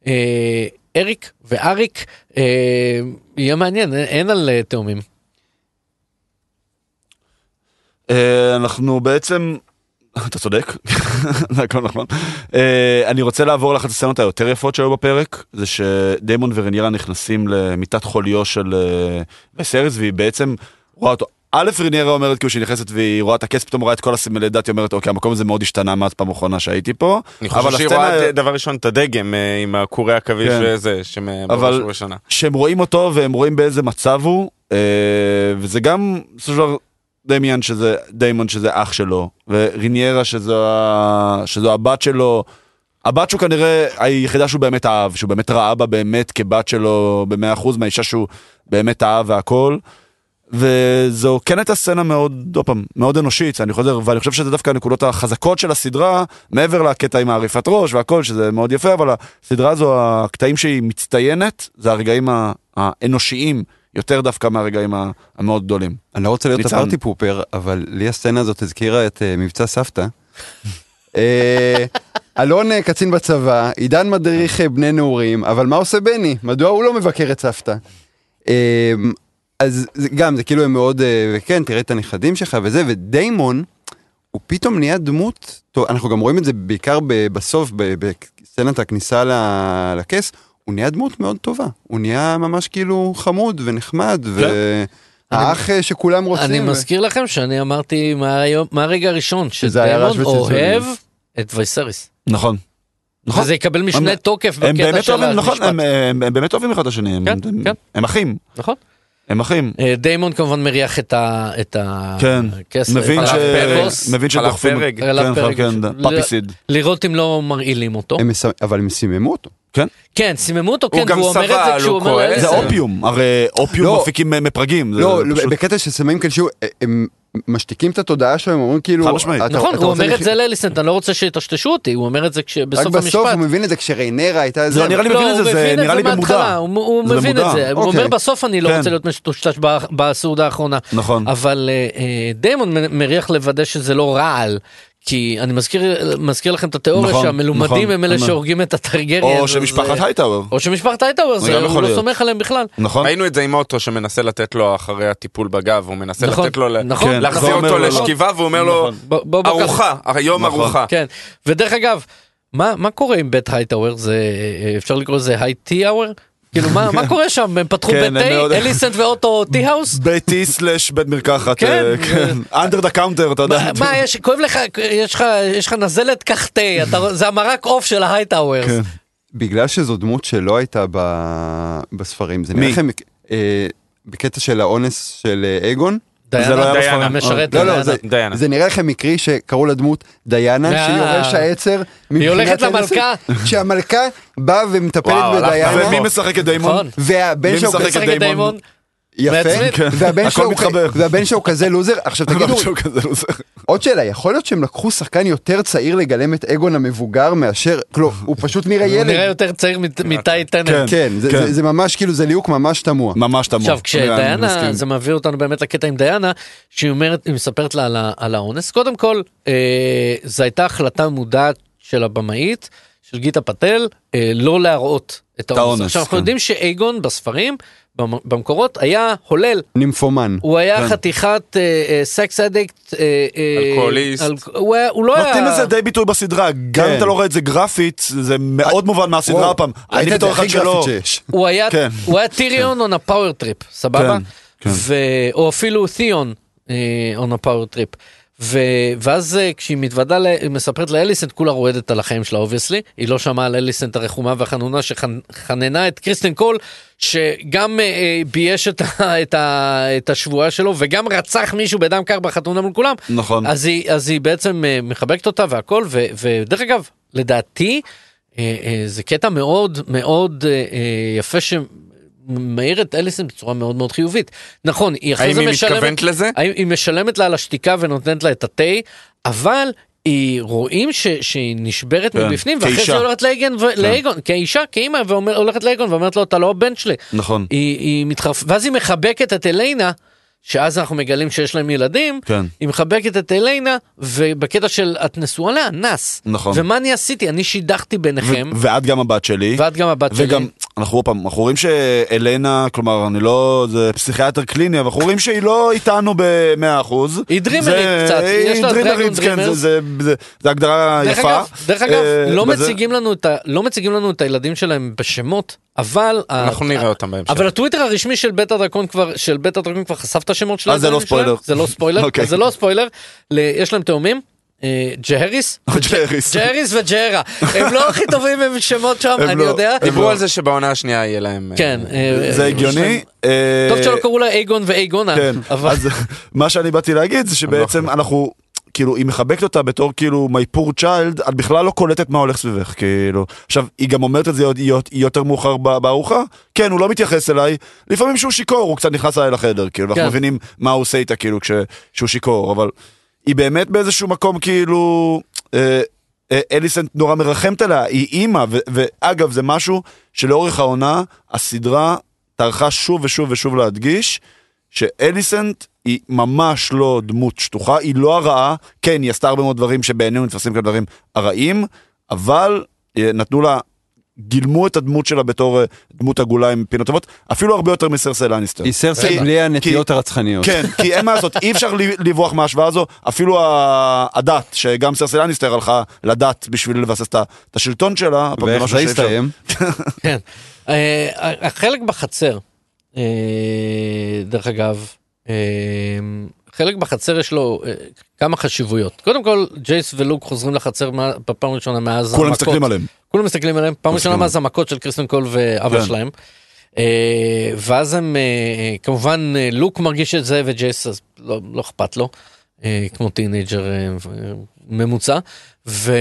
אה, אריק ואריק, אה, יהיה מעניין, אין, אין על אה, תאומים. אה, אנחנו בעצם, אתה צודק, זה הכל נכון. אה, אני רוצה לעבור לאחת הסצנות היותר יפות שהיו בפרק, זה שדיימון ורנירה נכנסים למיטת חוליו של אה, וסרס, והיא בעצם רואה אותו. א', רנירה אומרת כאילו שהיא נכנסת והיא רואה את הכס, פתאום רואה את כל הסימלי דת, היא אומרת אוקיי, המקום הזה מאוד השתנה מאז פעם אחרונה שהייתי פה. אני חושב שהיא הסצנה- רואה דבר ראשון את הדגם אה, עם הקורי עכביש כן. וזה, אבל- שבראש ובראשונה. שהם רואים אותו והם רואים באיזה מצב הוא, אה, וזה גם, בסופו של דבר, דמיאן שזה, דיימון שזה אח שלו, וריניירה שזו, שזו הבת שלו, הבת שהוא כנראה היחידה שהוא באמת אהב, שהוא באמת ראה בה באמת כבת שלו במאה אחוז מהאישה שהוא באמת אהב והכל. וזו כן הייתה סצנה מאוד, עוד פעם, מאוד אנושית, אני חוזר, ואני חושב שזה דווקא הנקודות החזקות של הסדרה, מעבר לקטע עם העריפת ראש והכל, שזה מאוד יפה, אבל הסדרה הזו, הקטעים שהיא מצטיינת, זה הרגעים האנושיים, יותר דווקא מהרגעים המאוד גדולים. אני לא רוצה להיות. הפארטי פופר, אבל לי הסצנה הזאת הזכירה את אה, מבצע סבתא. אה, אלון אה, קצין בצבא, עידן מדריך בני נעורים, אבל מה עושה בני? מדוע הוא לא מבקר את סבתא? אז זה- גם, זה כאילו הם מאוד, וכן, תראה את הנכדים שלך וזה, ודיימון, הוא פתאום נהיה דמות, טוב, אנחנו גם רואים את זה בעיקר בסוף, בסצנת הכניסה לכס, הוא נהיה דמות מאוד טובה. הוא נהיה ממש כאילו חמוד ונחמד, והאח אה, שכולם רוצים. אני ו- מזכיר לכם שאני אמרתי מהרגע הראשון, שזה היה רעש שדיימון וצלצולים. אוהב את וייסריס. נכון. נכון. וזה יקבל משנה הם- תוקף הם בקטע באמת של נכון, המשפט. הם, הם, הם באמת אוהבים אחד את השני, הם, כן, הם, כן. הם אחים, נכון. הם אחים. אה, דיימון כמובן מריח את ה... את ה... כן, הכסף, מבין ש... מבין שדוחפים. כן. כן, פאפיסיד. לראות אם לא מרעילים אותו. אבל הם סיממו אותו. כן, כן, סיממו אותו, כן, והוא אומר את זה כשהוא הוא אומר... כועס. לאליסה. זה אופיום, הרי אופיום לא. מפיקים מפרגים. זה לא, בקטע ששמים כאלה שהוא, הם משתיקים את התודעה שלהם, אומרים כאילו... חד משמעית. נכון, הוא אומר את זה לאליסנט, אני לא רוצה שיטשטשו אותי, הוא אומר את זה כש- רק בסוף בסוף המשפט. הוא מבין את זה כשריינרה הייתה זה. לא, נראה לי לא, מבין את זה, זה מבין את נראה לי במודע. הוא זה מבין. את זה, הוא אוקיי. אומר בסוף אני לא כן. רוצה להיות מטושטש ב- בסעודה האחרונה. נכון. אבל אה, אה, דיימון מריח לוודא שזה לא רעל. כי אני מזכיר מזכיר לכם את התיאוריה נכון, שהמלומדים נכון, הם אלה נכון. שהורגים את הטרגריאן. או אז, שמשפחת אה, הייטאוור, או שמשפחת הייטאוור, זה הוא לא. סומך עליהם בכלל. נכון? ראינו את זה עם אוטו שמנסה לתת לו אחרי הטיפול בגב, הוא מנסה נכון, לתת לו נכון, כן, להחזיר נכון. אותו לו, לשכיבה והוא אומר לו, נכון. ארוחה, היום נכון. ארוחה. כן, ודרך אגב, מה, מה קורה עם בית הייטאוור? זה, אה, אפשר לקרוא לזה High Tea-האוור? כאילו, מה מה קורה שם? הם פתחו כן, בית תה, אליסנט ואוטו? בית תה slash בית מרקחת, כן, אה, כן, under the counter, אתה יודע. מה- יש, כואב לך, יש לך, יש לך נזלת, קח תה, זה המרק עוף של ההייטאוורס. כן. בגלל שזו דמות שלא הייתה ב... בספרים, זה? נראה לכם אה, בקטע של האונס של אה, אגון? זה לא היה דיינה. משרת לא, לא, דיינה. זה, דיינה. זה נראה לכם מקרי שקראו לדמות דיאנה, אה. שהיא יורש העצר. היא הולכת למלכה. שהמלכה באה ומטפלת וואו, הלכת בדיאנה, ומי משחק את דיימון? נכון. והבן מי שלו משחק את משחק את דיימון? דיימון. יפה. כן. והבן שלו והבן כזה לוזר. עכשיו תגידו. עוד שאלה, יכול להיות שהם לקחו שחקן יותר צעיר לגלם את אגון המבוגר מאשר, כלומר, הוא פשוט נראה הוא נראה ילד. יותר צעיר מטי טנר. כן. כן, זה- כן. זה- זה ממש כאילו, זה ליהוק ממש תמוה. ממש תמוה. עכשיו אני כשדיאנה. זה מביא אותנו באמת לקטע עם דיאנה שהיא אומרת היא מספרת לה על, האונס קודם כל אה, זו הייתה החלטה מודעת של הבמאית של גיטה פטל אה, לא להראות את האונס. עכשיו אנחנו כן. יודעים שאייגון בספרים במקורות היה הולל נימפומן. הוא היה כן. חתיכת sex addict אלכוהוליסט. הוא היה- הוא לא היה נותנים לזה די ביטוי בסדרה, גם כן. אם אתה לא רואה את זה גרפית, זה מאוד מובן מהסדרה הפעם. אני בתור אחד שלא... הוא היה כן. הוא היה טיריון on a power trip סבבה כן, כן. ו- או אפילו תיאון אה, on a power trip. ו- ואז אה, כשהיא מתוודה, היא מספרת לאליסנט כולה רועדת על החיים שלה obviously היא לא שמעה על אליסנט הרחומה והחנונה שחננה את קריסטן קול שגם אה, אה, בייש את, ה- את, ה- את השבועה שלו וגם רצח מישהו בדם קר בחתונה מול כולם נכון. אז היא אז היא בעצם אה, מחבקת אותה והכל ו- ודרך אגב לדעתי אה, אה, זה קטע מאוד מאוד אה, יפה שמאיר את אליסון בצורה מאוד מאוד חיובית נכון היא אחרי האם זה היא משלמת מתכוונת לזה? האם היא משלמת לה על השתיקה ונותנת לה את התה אבל. היא רואים ש, שהיא נשברת כן, מבפנים ואחרי כאישה. זה היא הולכת לאגון, ו- לאגון כאישה כאימא והולכת לאגון ואומרת לו אתה לא הבן שלי נכון. היא, היא מתחרפ... ואז היא מחבקת את אליינה, שאז אנחנו מגלים שיש להם ילדים, כן. היא מחבקת את הלאינה, ובקטע של את נשואה לאנס. נכון. ומה אני עשיתי? אני שידכתי ביניכם, ו- ואת גם הבת שלי. ואת גם הבת שלי. אנחנו עוד פעם, אנחנו רואים שהלאינה, כלומר, אני לא, זה פסיכיאטר קליני, אבל אנחנו רואים שהיא לא איתנו ב-100%. היא dreamer ית זה- קצת, יש לה dreamer ית, כן, זה- dreamers. זה- זה- זה הגדרה דרך יפה. אגב, דרך אגב, אה, לא בזה- מציגים לנו את ה... לא מציגים לנו את הילדים שלהם בשמות, אבל... אנחנו ה- נראה אותם בהמשך. אבל הטוויטר הרשמי של בית הדרקון כבר, של בית הדרקון כבר חשף את השמות של אה, זה לא שלהם. ספוילר. זה לא ספוילר, אוקיי. זה לא ספוילר. יש להם תאומים. אה, ג'הריס, ג'הריס. ג'הריס וג'הרה, הם לא הכי טובים עם שמות שם, הם אני לא. יודע. דיברו לא. על זה שבעונה השנייה יהיה להם... אה, כן, אה, זה הגיוני. טוב שלא קראו לה אייגון ואייגונה, כן, אז מה שאני באתי להגיד זה שבעצם אנחנו, כאילו, היא מחבקת אותה בתור כאילו my poor child, את בכלל לא קולטת מה הולך סביבך, כאילו. עכשיו, היא גם אומרת את זה עוד- יותר מאוחר בארוחה, כן, הוא לא מתייחס אליי, לפעמים שהוא שיכור, הוא קצת נכנס אליי לחדר, כאילו, כן. מבינים מה הוא עושה איתה, כאילו, כש- שהוא שיכור, אבל היא באמת באיזשהו מקום, כאילו... אה, אה, אליסנט נורא מרחמת עליה, היא אימא, ואגב, זה משהו שלאורך העונה, הסדרה טרחה שוב ושוב ושוב להדגיש, שאליסנט היא ממש לא דמות שטוחה, היא לא הרעה, כן, היא עשתה הרבה מאוד דברים שבעינינו נתפסים כדברים הרעים, אבל אה, נתנו לה, גילמו את הדמות שלה בתור אה, דמות עגולה עם פינות טובות, אפילו הרבה יותר מסרסי לניסטר. היא סרסי כי- בלי הנטיות הרצחניות. כן, כי אין מה לעשות, אי אפשר לברוח מההשוואה הזו, אפילו הדת, שגם סרסי לניסטר הלכה לדת בשביל לבסס את השלטון שלה, ואיך זה הסתיים? כן. אה, החלק בחצר, אה, דרך אגב, חלק בחצר יש לו אה, כמה חשיבויות. קודם כל, ג'ייס ולוק חוזרים לחצר מה- בפעם הראשונה מאז כולם המכות. מסתכלים עליהם. כולם מסתכלים עליהם, פעם ראשונה מאז המכות של קריסטן קול ואבא כן. שלהם. אה, ואז הם, אה, כמובן, לוק מרגיש את זה וג'ייס אז לא לא אכפת לו, כמו teenager אה, ממוצע. ו...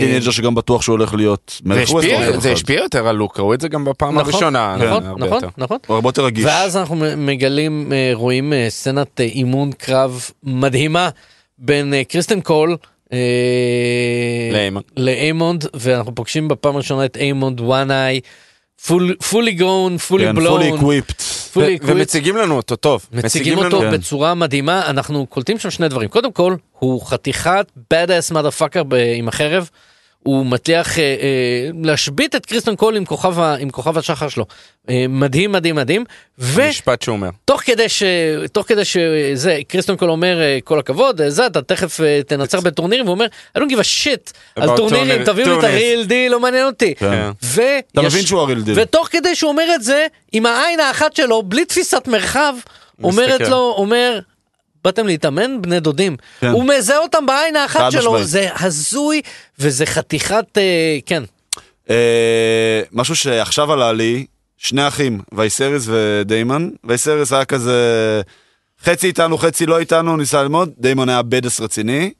teenager שגם בטוח שהוא הולך להיות מלך ווסטרוז. זה השפיע יותר על לוק, ראו את זה גם בפעם נכון, הראשונה. נכון, הרבה נכון, יותר. נכון. הוא הרבה יותר רגיש. ואז אנחנו מגלים, אה, רואים אה, סצנת אה, אימון קרב מדהימה בין אה, קריסטן קול אה, לאיימונד. לאיימונד, ואנחנו פוגשים בפעם הראשונה את איימונד one eye, fully grown, fully כן, blown, fully equipped. fully ו- ומציגים לנו אותו טוב. מציגים אותו כן. בצורה מדהימה, אנחנו קולטים שם שני דברים. קודם כל, הוא חתיכת bad ass motherfucker עם החרב. הוא מצליח אה, אה, להשבית את קריסטון קול עם כוכב, ה- עם כוכב השחר שלו. אה, מדהים, מדהים, מדהים. ו... משפט שהוא אומר. תוך כדי ש... תוך כדי שזה, קריסטון קול אומר אה, כל הכבוד, אה, זה, אתה תכף אה, תנצח בטורנירים, והוא אומר, I don't give a shit על טורנירים, תביאו לי את tournament." ה real deal, לא מעניין אותי. כן. ו... אתה מבין שהוא ה real deal. ותוך כדי שהוא אומר את זה, עם העין האחת שלו, בלי תפיסת מרחב, אומרת. לו, אומר, באתם להתאמן בני דודים. כן. הוא מזהה אותם בעין האחת שלו, משמעית. זה הזוי, וזה חתיכת, אה, כן. אה, משהו שעכשיו עלה לי, שני אחים, וייסריס ודיימן. וייסריס היה כזה חצי איתנו, חצי לא איתנו, ניסה ללמוד. דיימן היה badass רציני.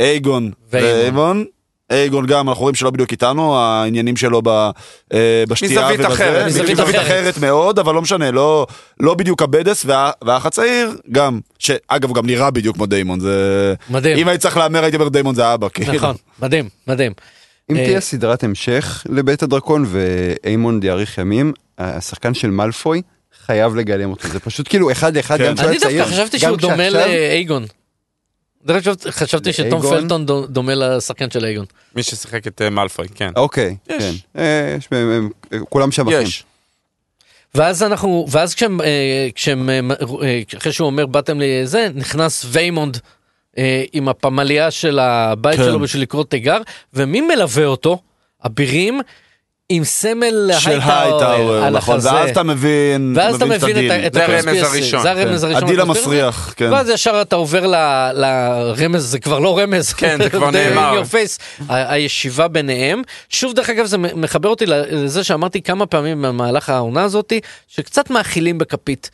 אייגון ואיימון. ואיימון. אייגון גם, אנחנו רואים שלא בדיוק איתנו, העניינים שלו ב, אה, בשתייה מזווית ובזה. אחרת. מזווית מזווית אחרת. אחרת מאוד, אבל לא משנה, לא, לא בדיוק הבדס, וה, והאח הצעיר גם, שאגב גם נראה בדיוק כמו דיימון, זה... מדהים. אם הייתי צריך להמר הייתי אומר דיימון זה אבא, כאילו. נכון, מדהים, מדהים. אם אה, תהיה סדרת המשך לבית הדרקון ואיימונד יאריך ימים, השחקן של מאלפוי חייב לגלם אותו, זה פשוט כאילו אחד לאחד כן. גם כשהוא אני היה צעיר. דווקא חשבתי שהוא דומה לאייגון. חשבתי שתום פלטון דו- דומה לשחקן של אייגון. מי ששיחק את אה, מאלפוי, כן. אוקיי, יש. כן. אה, יש, כולם שבחים. יש. ואז אנחנו, ואז כשהם, אה, כשהם, אחרי שהוא אומר באתם לי זה, נכנס ויימונד עם הפמליה של הבית כן. שלו בשביל לקרוא תיגר, ומי מלווה אותו? אבירים עם סמל של הייטאוור על נכון, החזה. ואז אתה מבין, ואז אתה מבין. את את זה הרמז. הראשון, זה הרמז כן. הראשון. הדיל. המסריח, כן. ואז ישר אתה עובר ל- לרמז, זה כבר לא רמז. כן, זה כבר in נאמר. your face. ה- הישיבה ביניהם. שוב, דרך אגב, זה מחבר אותי לזה שאמרתי כמה פעמים במהלך העונה הזאתי, שקצת מאכילים בכפית.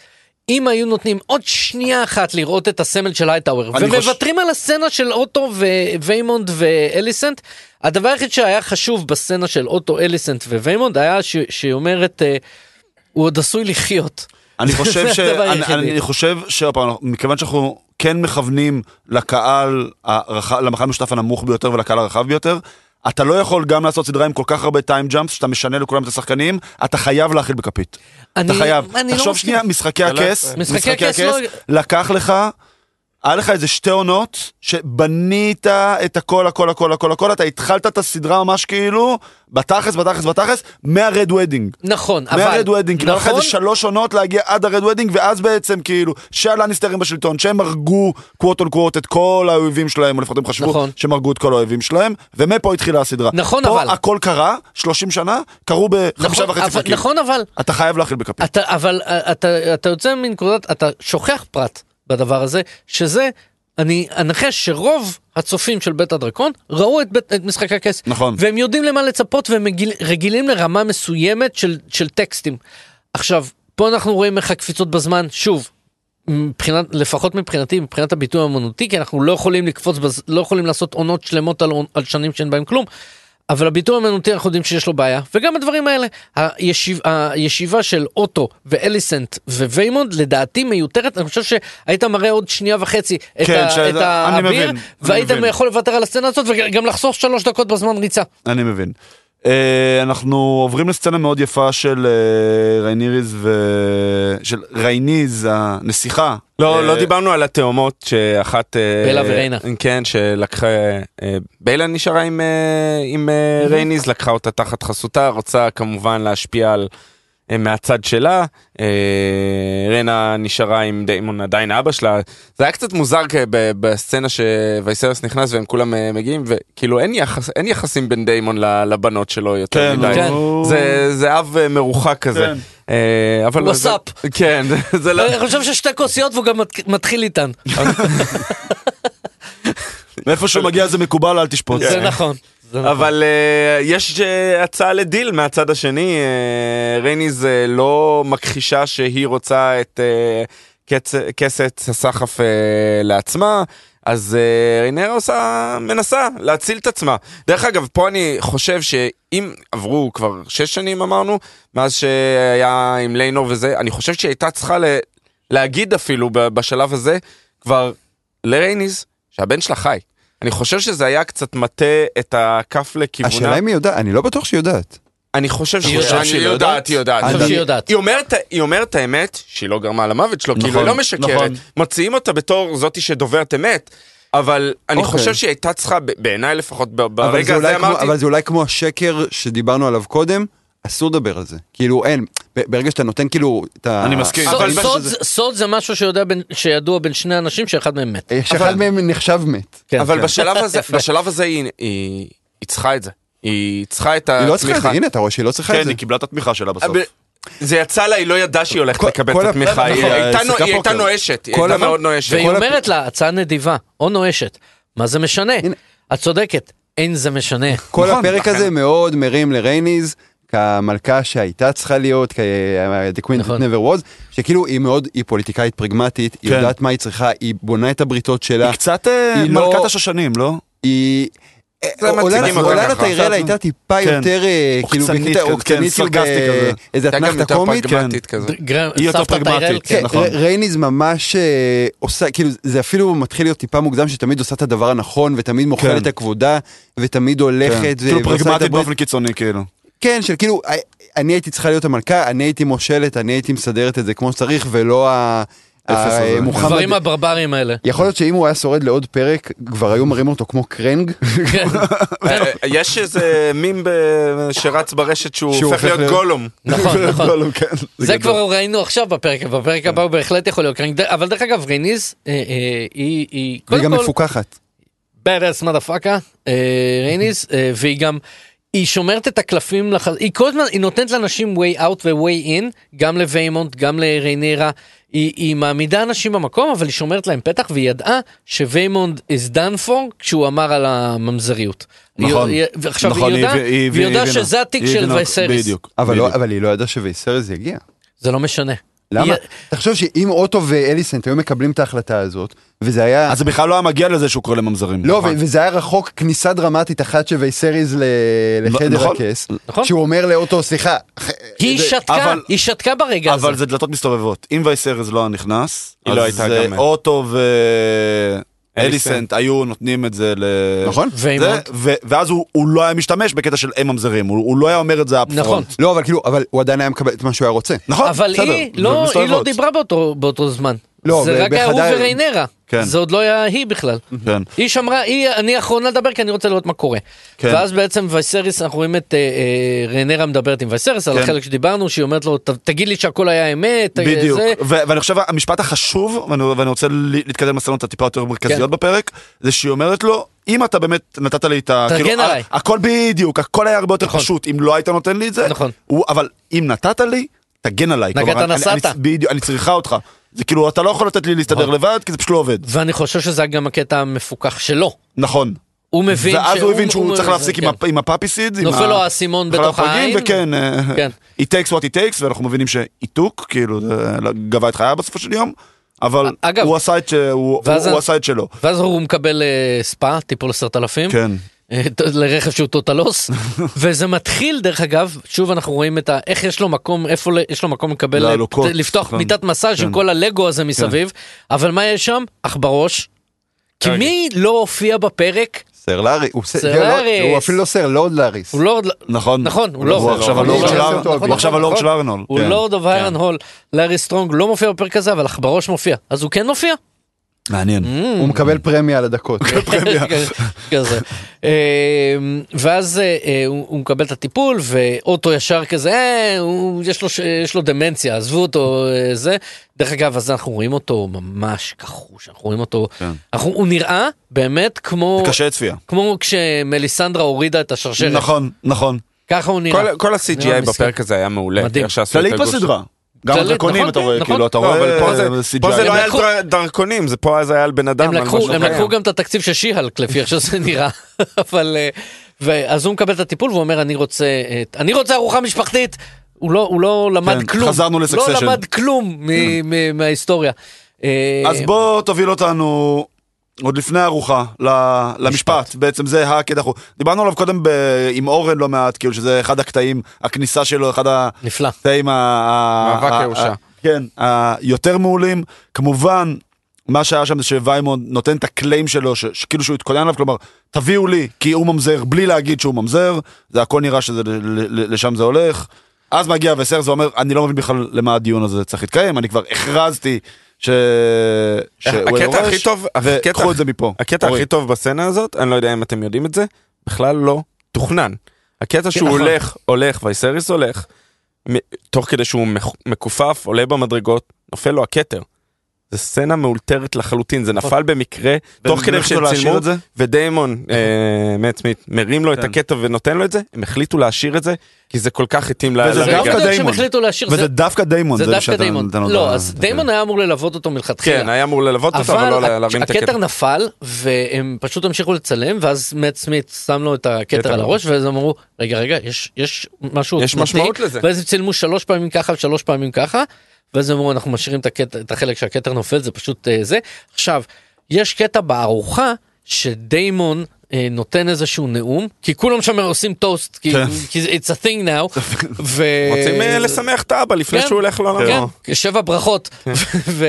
אם היו נותנים עוד שנייה אחת לראות את הסמל של הייטאוור, אני חוש- ומוותרים על הסצנה של אוטו וויימונד ואליסנט, הדבר היחיד שהיה חשוב בסצנה של אוטו, אליסנט וויימונד היה ש- שהיא אומרת, אה, הוא עוד עשוי לחיות. אני חושב ש... אני. אני חושב שעוד פעם, מכיוון שאנחנו כן מכוונים לקהל, הרחב, למכנה המשותף הנמוך ביותר ולקהל הרחב ביותר, אתה לא יכול גם לעשות סדרה עם כל כך הרבה time jumps, שאתה משנה לכולם את השחקנים, אתה חייב להאכיל בכפית. אתה חייב. אני לא תחשוב. שנייה, משחקי הכס. משחקי הכס לא- לקח לך, היה לך איזה שתי עונות, שבנית את הכל, הכל, הכל, הכל, הכל, אתה התחלת את הסדרה ממש כאילו, בתכלס, בתכלס, בתכלס, מה Red Wedding. נכון, אבל... מה Red Wedding, כאילו היה לך נכון, איזה שלוש עונות להגיע עד ה Red Wedding, ואז בעצם כאילו, שהלניסטרים בשלטון, שהם הרגו קוואט און קוואט את כל האויבים שלהם, או לפחות הם חשבו נכון. שהם הרגו את כל האויבים שלהם, ומפה התחילה הסדרה. נכון, פה אבל- הכל קרה, 30 שנה, קרו בחמישה נכון, וחצי פרקים. נכון, אבל... אתה חייב להכיל בכפית. אתה, אבל אה, אתה, אתה יוצא מנקודת, אתה שוכח פרט בדבר הזה, שזה, אני אנחש שרוב הצופים של בית הדרקון ראו את, בית, את משחק הכס. נכון. והם יודעים למה לצפות והם מגיל, רגילים לרמה מסוימת של, של טקסטים. עכשיו, פה אנחנו רואים איך הקפיצות בזמן, שוב, מבחינת, לפחות מבחינתי, מבחינת הביטוי האמנותי, כי אנחנו לא יכולים לקפוץ, בז, לא יכולים לעשות עונות שלמות על, על שנים שאין בהם כלום. אבל הביטוי האמנותי אנחנו יודעים שיש לו בעיה, וגם הדברים האלה. הישיב, הישיבה של אוטו ואליסנט וויימונד לדעתי מיותרת, אני חושב שהיית מראה עוד שנייה וחצי את, כן, ה, את האביר, מבין, והיית מבין. יכול לוותר על הסצנה הזאת וגם לחסוך שלוש דקות בזמן ריצה. אני מבין. אה, אנחנו עוברים לסצנה מאוד יפה של אה, רייניריז ו... של רייניז, הנסיכה. לא, אה, לא דיברנו על התאומות שאחת... אה, בלה וריינה. כן, שלקחה... אה, בלה נשארה עם, אה, אה, רייניז, לקחה אותה תחת חסותה, רוצה כמובן להשפיע על... אה, מהצד שלה, אה, ריינה נשארה עם דיימון עדיין אבא שלה, זה היה קצת מוזר בסצנה שווייסרס נכנס והם כולם אה, מגיעים וכאילו אין, יחס, אין יחסים בין דיימון לבנות שלו יותר כן, מדי, כן. זה, זה אב מרוחק כזה, כן. אבל וואטסאפ. זה- כן, זה- לא, אני חושב ששתי כוסיות והוא גם מת- מתחיל איתן. מאיפה שהוא מגיע זה מקובל, אל תשפוט. זה נכון. נכון. אבל uh, יש uh, הצעה לדיל מהצד השני, uh, רייניז לא מכחישה שהיא רוצה את uh. כסת הסחף לעצמה, אז uh, ריינרה עושה, מנסה להציל את עצמה. דרך אגב, פה אני חושב שאם עברו כבר שש שנים אמרנו, מאז שהיה עם ליינור וזה, אני חושב שהיא הייתה צריכה ל... להגיד אפילו בשלב הזה, כבר לרייניז, שהבן שלה חי. אני חושב שזה היה קצת מטה את הכף לכיוונה. השאלה אם היא יודעת, אני לא בטוח שהיא יודעת. אני חושב היא שהיא יודעת. היא יודעת? היא יודעת. שהיא יודעת. היא אומרת, היא אומרת את האמת, שהיא לא גרמה למוות שלו, כאילו נכון, היא לא משקרת. נכון. מוציאים אותה בתור זאתי שדוברת אמת. אבל אני אוקיי. חושב שהיא הייתה צריכה, בעיניי לפחות, ברגע הזה אמרתי, אבל זה אולי כמו השקר שדיברנו עליו קודם, אסור לדבר על זה. כאילו אין, ברגע שאתה נותן כאילו את ה... אני מסכים. סוד- אבל סוד- זה משהו שיודע בין- שידוע בין שני אנשים שאחד מהם מת. אה, שאחד מהם נחשב מת. כן. אבל כן. בשלב הזה, יפה. בשלב הזה היא, היא, היא צריכה את זה. היא צריכה את היא לא צריכה את זה, התמיכה. הנה אתה רואה שהיא לא צריכה את כן, זה. היא קיבלה את התמיכה שלה בסוף. זה יצא לה, היא לא ידעה שהיא הולכת לקבל את התמיכה, היא נכון, הייתה היא הייתה. נואשת, היא הייתה מאוד נואשת. והיא אומרת לה, הצעה נדיבה, או נואשת. מה זה משנה? את צודקת, אין זה משנה. כל נכון, הפרק הזה מאוד מרים לרייניז, כמלכה שהייתה צריכה להיות, כ- The Queen נכון. that never was, שכאילו היא מאוד, היא פוליטיקאית פרגמטית, היא כן. יודעת מה היא צריכה, היא בונה את הבריתות שלה, היא קצת אה, היא לא- מלכת השושנים, לא? היא... אותה אולנה ככה. טיירל הייתה טיפה כן. יותר, אה, כאילו, עוקצנית בקטע כזה, עוקצנית, כן, כאילו, גם אתנחתה קומית. היא יותר פרגמטית, כן, כן. נכון. רייניז ממש אה, עושה, כאילו זה אפילו מתחיל להיות טיפה מוקדם שתמיד עושה את הדבר הנכון ותמיד מוכרת כן. את הכבודה ותמיד כן. הולכת. כאילו פרגמטית באופן קיצוני, כאילו. כן, של כאילו, אה, אני הייתי צריכה להיות המלכה, אני הייתי מושלת, אני הייתי מסדרת את זה כמו שצריך ולא ה... אפס ה- הזה. מוחמד- הדברים הברברים האלה. יכול להיות שאם הוא היה שורד לעוד פרק, כבר היו מראים אותו כמו קרנג. כן. אה, יש איזה מים שרץ ברשת שהוא הופך להיות גולום. נכון, נכון. כן. זה. כבר ראינו עכשיו בפרק, בפרק הבא הוא בהחלט יכול להיות קרנק. אבל דרך אגב, רייניס, אה, אה, היא, היא, גם מפוקחת. badass motherfucker, אה, רייניס, אה, והיא גם, היא שומרת את הקלפים, לח... היא כל הזמן, היא נותנת לאנשים way out ו-way in, גם לוויימונד, גם לריינרה, היא, היא מעמידה אנשים במקום, אבל היא שומרת להם פתח, והיא ידעה שוויימונד is done for כשהוא אמר על הממזריות. נכון. היא, היא, עכשיו, נכון, היא היא- היא- והיא יודעה הבינה. שזה התיק היא של הבינה- וייסריס. בדיוק. אבל לא- בדיוק. אבל היא לא ידעה שוויסרס יגיע. זה לא משנה. למה? היא- תחשוב שאם אוטו ואליסנט היו מקבלים את ההחלטה הזאת, וזה היה... אז זה בכלל לא היה מגיע לזה שהוא קורא לממזרים. לא, נכון. ו- וזה היה רחוק כניסה דרמטית אחת ל- לחדר נכון, הכס, נכון. שהוא אומר לאוטו, סליחה, היא זה- שתקה, אבל- היא שתקה ברגע הזה. אבל זה דלתות מסתובבות. אם וייסרס לא היה נכנס, היא לא אז הייתה אה, אוטו אליסנט. היו נותנים את זה ל... נכון? זה, ו- ואז הוא, הוא לא היה משתמש בקטע של הם ממזרים, הוא, הוא לא היה אומר את זה אפפרונט. נכון. לא, אבל כאילו, אבל הוא עדיין היה מקבל את מה שהוא היה רוצה. נכון, אבל בסדר, היא לא, היא לא. דיברה באותו, באותו זמן. לא, זה רק היה הוא וריינרה. כן. זה עוד לא היה היא בכלל. כן. היא שמרה, היא, אני האחרונה לדבר כי אני רוצה לראות מה קורה. כן. ואז בעצם וייסריס, אנחנו רואים את אה, אה, ריינרה מדברת עם וייסריס על כן. החלק שדיברנו, שהיא אומרת לו, "ת- תגיד לי שהכל היה אמת. אה, בדיוק, זה." ו- ואני חושב המשפט החשוב, ואני, ואני רוצה להתקדם למסקנות הטיפה יותר מרכזיות כן. בפרק, זה שהיא אומרת לו, אם אתה באמת נתת לי את ה... תגן כאילו, עליי. הכל בדיוק, הכל היה הרבה יותר נכון. פשוט, אם לא היית נותן לי את זה, נכון. הוא, אבל אם נתת לי, תגן עליי. נגעת נסעת. בדיוק, אני צריכה אותך. זה כאילו, אתה לא יכול לתת לי להסתדר. לבד, כי זה פשוט לא עובד. ואני חושב שזה גם הקטע המפוקח שלו. נכון. הוא מבין ואז הוא הבין שהוא צריך להפסיק כן. עם הפ- עם הפאפי סידס, עם נופל לו האסימון בתוך העין. וכן, אה, כן. takes what he takes, ואנחנו מבינים שאיתוק, כאילו, זה גבה את חייו בסופו של יום, אבל אגב, הוא את ש- עשה את שלו. ואז הוא מקבל אה, ספא, טיפול עשרת אלפים. כן. אה, לרכב שהוא טוטלוס, וזה מתחיל דרך אגב, שוב אנחנו רואים את ה... איך יש לו מקום, איפה יש לו מקום לקבל, לעלוקות, ת- לפתוח נכון. מיטת מסאז' עם כן. כל הלגו הזה מסביב, אבל מה יש שם? אח בראש. כי מי לא הופיע בפרק? סר לארי, הוא סר- לא-. הוא אפילו לא סר, לורד לאריס. הוא לא... נכון. נכון, הוא. הוא עכשיו הלורד של אר- נכון, הוא כן. לורד of הארנהול, לארי סטרונג לא מופיע בפרק הזה, אבל עכברוש מופיע. אז הוא כן מופיע? מעניין. הוא מקבל פרמיה על הדקות. כזה. אה, ואז אה, אה, הוא מקבל את הטיפול ואוטו ישר כזה, יש לו ש- יש לו דמנציה, עזבו אותו, זה. דרך אגב, אז אנחנו רואים אותו ממש כחוש, אנחנו רואים אותו, כן. הוא נראה באמת כמו, קשה צפייה. כמו כשמליסנדרה הורידה את השרשרת, נכון, נכון. ככה הוא נראה. כל- ה-CGI. בפרק הזה היה מעולה. מדהים. כללית. בסדרה. גם הדרקונים נכון, אתה כן, רואה, נכון. כאילו, אתה לא, אבל פה רואה זה- CGI. פה זה לא הם היה דר- דרכונים, זה פה זה היה על בן אדם. הם על לקחו, גם את התקציב של שיהלק לפי איך שזה נראה, אבל אה, ואז הוא מקבל את הטיפול והוא אומר אני רוצה, את- אני רוצה ארוחה משפחתית, הוא לא, הוא לא למד כן, כלום, חזרנו לא ל-Succession. למד כלום מ- מ- מההיסטוריה. אה, אז בוא תוביל אותנו עוד לפני הארוחה ל- למשפט, בעצם זה הקטע, דיברנו עליו קודם ב- עם אורן לא מעט, כאילו שזה אחד הקטעים, הכניסה שלו, אחד. הקטעים, מאבק כן, היותר מעולים, כמובן. מה שהיה שם זה שוויימון נותן את הקליים שלו, ש- שכאילו שהוא התכונן עליו, כלומר, תביאו לי, כי הוא ממזר, בלי להגיד שהוא ממזר, זה הכל נראה שזה, ל- ל- לשם זה הולך. אז מגיע וסרס ואומר, אני לא מבין בכלל למה הדיון הזה צריך להתקיים, אני כבר הכרזתי ש... שהוא הקטע הכי טוב, וקחו את זה מפה. הקטע. הכי טוב בסצנה הזאת, אני לא יודע אם אתם יודעים את זה, בכלל לא תוכנן. הקטע שהוא נכון. הולך, הולך, וייסריס הולך, תוך כדי שהוא מכופף, עולה במדרגות, נופל לו הכתר. זה סצנה מאולתרת לחלוטין, זה נפל במקרה, תוך כדי החליטו להשאיר שצילמו, את זה? ודיימון, אה, מאט סמית, מרים לו את כן. הכתר ונותן לו את זה, הם החליטו להשאיר את זה, כי זה כל כך התאים ל- וזה זה לא לרגע. דווקא שהם דיימון. וזה זה- דווקא דיימון. זה דווקא דיימון. לא, אז דיימון היה אמור ללוות אותו מלכתחילה. כן, היה אמור ללוות אותו, אבל לא לה- להרים את הכתר. הכתר נפל והם פשוט המשיכו לצלם ואז מאט סמית שם לו את הכתר כתר על הראש ואז אמרו רגע רגע יש יש משהו יש עוצמתי." משמעות לזה. ואז הם צילמו שלוש פעמים ככה ושלוש פעמים ככה ואז אמרו אנחנו משאירים את הקטע את החלק שהכתר נופל זה פשוט אה, זה עכשיו יש קטע בארוחה שדיימון. אה, נותן איזשהו נאום כי כולם שם עושים טוסט כי כן. כי זה- it's a thing now. ו... רוצים אה, לשמח את האבא לפני כן. שהוא הולך לעולמו. כן, שבע ברכות. ו...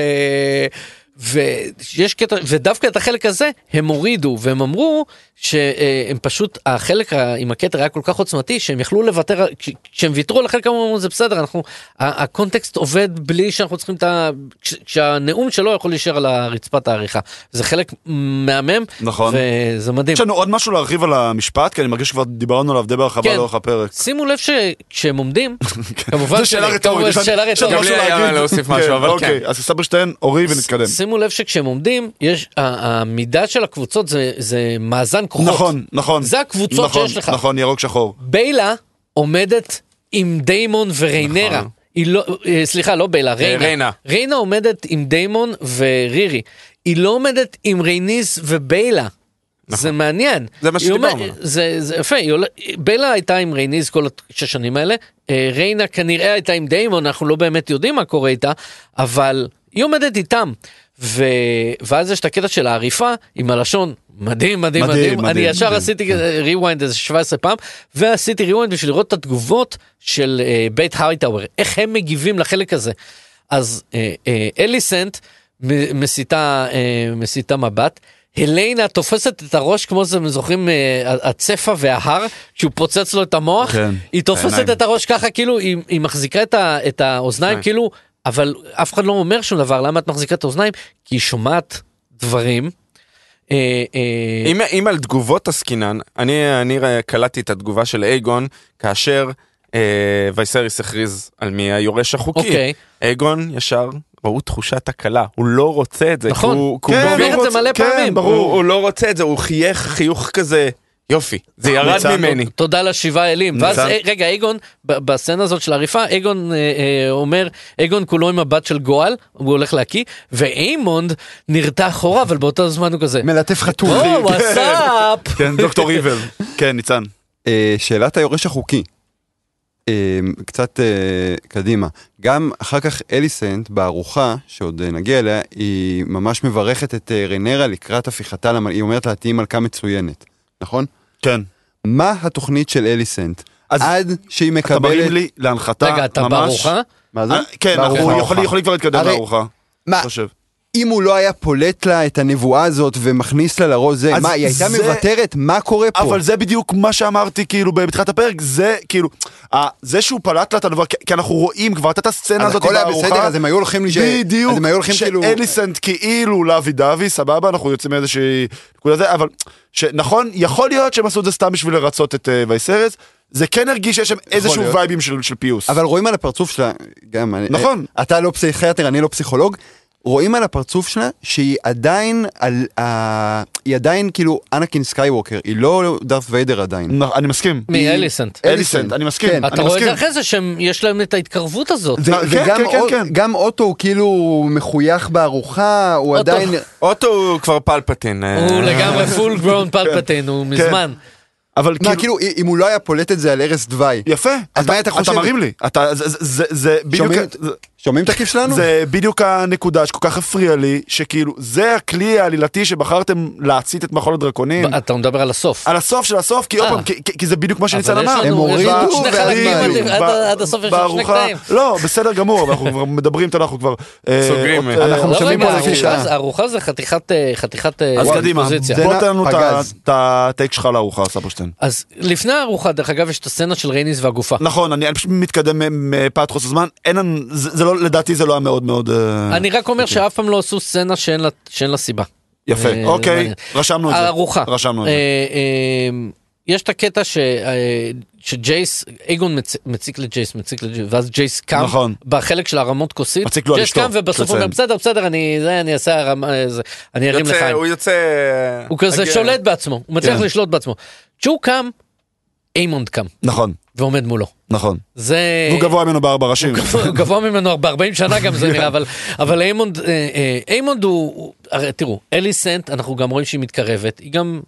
ויש קטע, ודווקא את החלק הזה הם הורידו והם אמרו שהם פשוט, החלק עם הכתר היה כל כך עוצמתי שהם יכלו לוותר, כש- כשהם ויתרו על החלק הם אמרו זה בסדר, אנחנו, הקונטקסט עובד בלי שאנחנו צריכים את ה... כש- כשהנאום שלו יכול להישאר על הרצפת העריכה. זה חלק מהמם, נכון. וזה מדהים. יש לנו עוד משהו להרחיב על המשפט, כי אני מרגיש שכבר דיברנו עליו די בהרחבה כן. לאורך הפרק. שימו לב שכשהם עומדים, כמובן, זו שאלה ש- רטורית. גם לי משהו היה. מה להוסיף משהו, אבל אוקיי, כן. אז סברשטיין, אורי ונתקדם. שימו לב שכשהם עומדים, יש, המידה של הקבוצות זה, זה מאזן כוחות. נכון, נכון. זה הקבוצות נכון, שיש לך. נכון, ירוק שחור. ביילה עומדת עם דיימון וריינרה. נכון. היא לא, אה, סליחה, לא ביילה, ריינה. ריינה. ריינה עומדת עם דיימון ורירי. היא לא עומדת עם רייניס וביילה. זה מעניין. נכון. זה מה שדיברנו. זה, זה יפה, היא עולה- ביילה הייתה עם רייניס כל השש שנים האלה, אה, ריינה כנראה הייתה עם דיימון, אנחנו לא באמת יודעים מה קורה איתה, אבל היא עומדת איתם. ו... ואז יש את הקטע של העריפה עם הלשון, מדהים, מדהים, מדהים, מדהים. אני מדהים, ישר מדהים. עשיתי rewind איזה 17 פעם, ועשיתי rewind בשביל לראות את התגובות של אה, בית הייטאוור, איך הם מגיבים לחלק הזה. אז אה, אה, אליסנט מסיטה, אה, מסיטה מבט. הליינה תופסת את הראש כמו שאתם זוכרים הצפע וההר כשהוא פוצץ לו את המוח כן, היא תופסת העיניים. את הראש ככה כאילו היא, היא מחזיקה את, ה, את האוזניים כן. כאילו אבל אף אחד לא אומר שום דבר למה את מחזיקה את האוזניים כי היא שומעת דברים. אה, אה, אם, אם על תגובות עסקינן, אני, אני קלטתי את התגובה של אייגון כאשר אה, וייסריס הכריז על מי היורש החוקי. אוקיי. אייגון ישר ראו תחושת הקלה, הוא לא רוצה את זה. נכון. הוא, כן, הוא, אומר מבין- את זה מלא כן, פעמים. ברור. הוא, הוא לא רוצה את זה, הוא חייך חיוך כזה, יופי, זה ירד ממני. תודה לשבעה אלים. ואז. אה, רגע אייגון ב- בסצנה הזאת של העריפה אייגון אה, אה, אומר אייגון כולו עם הבת של גואל הוא הולך להקיא ואיימונד נרתע אחורה אבל באותו זמן הוא כזה. מלטף חתול. או וואטסאפ. כן, דוקטור איבל. כן, ניצן. שאלת היורש החוקי. קצת קדימה. גם אחר כך אליסנט בארוחה, שעוד נגיע אליה, היא ממש מברכת את רנרה לקראת הפיכתה. היא אומרת לה, תהיי מלכה מצוינת, נכון? כן. מה התוכנית של אליסנט? אז עד שהיא אתה מרים מקבלת... לי להנחתה רגע אתה ממש- בארוחה? מה זה? אה, כן. אנחנו יכולים יכולים כבר להתקדם הרי- לארוחה. מה, חושב. אם הוא לא היה פולט לה את הנבואה הזאת ומכניס לה לראש זה, אז מה, היא הייתה זה- מוותרת? מה קורה פה? אבל זה בדיוק מה שאמרתי כאילו בתחילת הפרק, זה כאילו, אה, זה שהוא פלט לה את הדבר, כי- אנחנו רואים כבר את הסצנה אז הזאת הכל היה בארוחה. בסדר, אז הם היו הולכים לש- בדיוק, אז הם היו הולכים כאילו- שאליסנט כאילו לוי דווי, סבבה, אנחנו יוצאים מאיזושהי נקודה זה, אבל שנכון, יכול להיות שהם עשו את זה סתם בשביל לרצות את אה, וייסרס, זה כן הרגיש שיש שם איזשהו להיות. וייבים של של פיוס. אבל רואים על הפרצוף שלה, גם, אני- נכון. אתה לא פסיכיאטר, אני לא פסיכולוג, רואים על הפרצוף שלה שהיא עדיין, על, ה... היא עדיין כאילו אנקין סקייווקר, היא לא דארת ויידר עדיין. נ- אני מסכים. מי אליסנט? אליסנט, אני מסכים, כן. אני אתה רואה את זה. אחרי זה שיש להם את ההתקרבות הזאת. כן, וגם כן, כן, כן. אוטו הוא כאילו מחוייך בארוחה, הוא אוטו. עדיין... אוטו הוא כבר פלפטין. אה, הוא לגמרי פול גרון פלפטין הוא מזמן. אבל מה, כאילו, כאילו, אם הוא לא היה פולט את זה על ערש דווי. יפה, אז מה אתה חושב? אתה מרים לי, אתה, זה- זה- זה- זה בדיוק, שומעים- זה- שומעים את הכיף שלנו? זה בדיוק הנקודה שכל כך הפריע לי, שכאילו, זה הכלי העלילתי שבחרתם להצית את מחול הדרקונים. אתה מדבר על הסוף. על הסוף של הסוף, כי עוד אה. פעם, כי- זה בדיוק מה שניצן אמר. הם הורידו שני חלקים. עד- הסוף יש שני קטעים. לא, בסדר גמור, אבל אנחנו כבר מדברים, אנחנו כבר... אה, סוגרים, אה. אנחנו לא, שומעים רגע, פה לפי שעה. זה- הארוחה זה חתיכת אה, אז קדימה, פוזיציה. זה- בוא תן לנו את ה take שלך לארוחה, סבושטיין. אז לפני הארוחה דרך אגב יש את הסצנה של רייניס והגופה. נכון, אני פשוט מתקדם מ- מפאת חוסר זמן, לא, לדעתי זה לא היה מאוד מאוד... אה, אני רק אומר שאף פעם לא עשו סצנה שאין לה- שאין לה סיבה. יפה, אה, אוקיי. רשמנו את זה. ארוחה. רשמנו את זה. אה, יש את הקטע ש- שג'ייס, אייגון מצ- מציק לג'ייס, מציק לג'ייס, ואז ג'ייס קם, נכון. בחלק של הרמות כוסית, מציק לו על ג'ייס אשתו, קם ובסוף הוא אומר. בסדר בסדר אני זה אני אעשה הרמה, זה, אני ארים יוצא- לחיים. הוא יוצא... הוא כזה הגר. שולט בעצמו, הוא מצליח כן. לשלוט בעצמו. כשהוא קם, איימונד קם נכון, ועומד מולו. נכון. זה... והוא גבוה ממנו בארבע ראשים. הוא גבוה ממנו ב-40 שנה גם זה נראה, אבל, אבל איימונד, אה, אה, איימונד הוא, הוא- הרי תראו, אליסנט, אנחנו גם רואים שהיא מתקרבת, היא גם,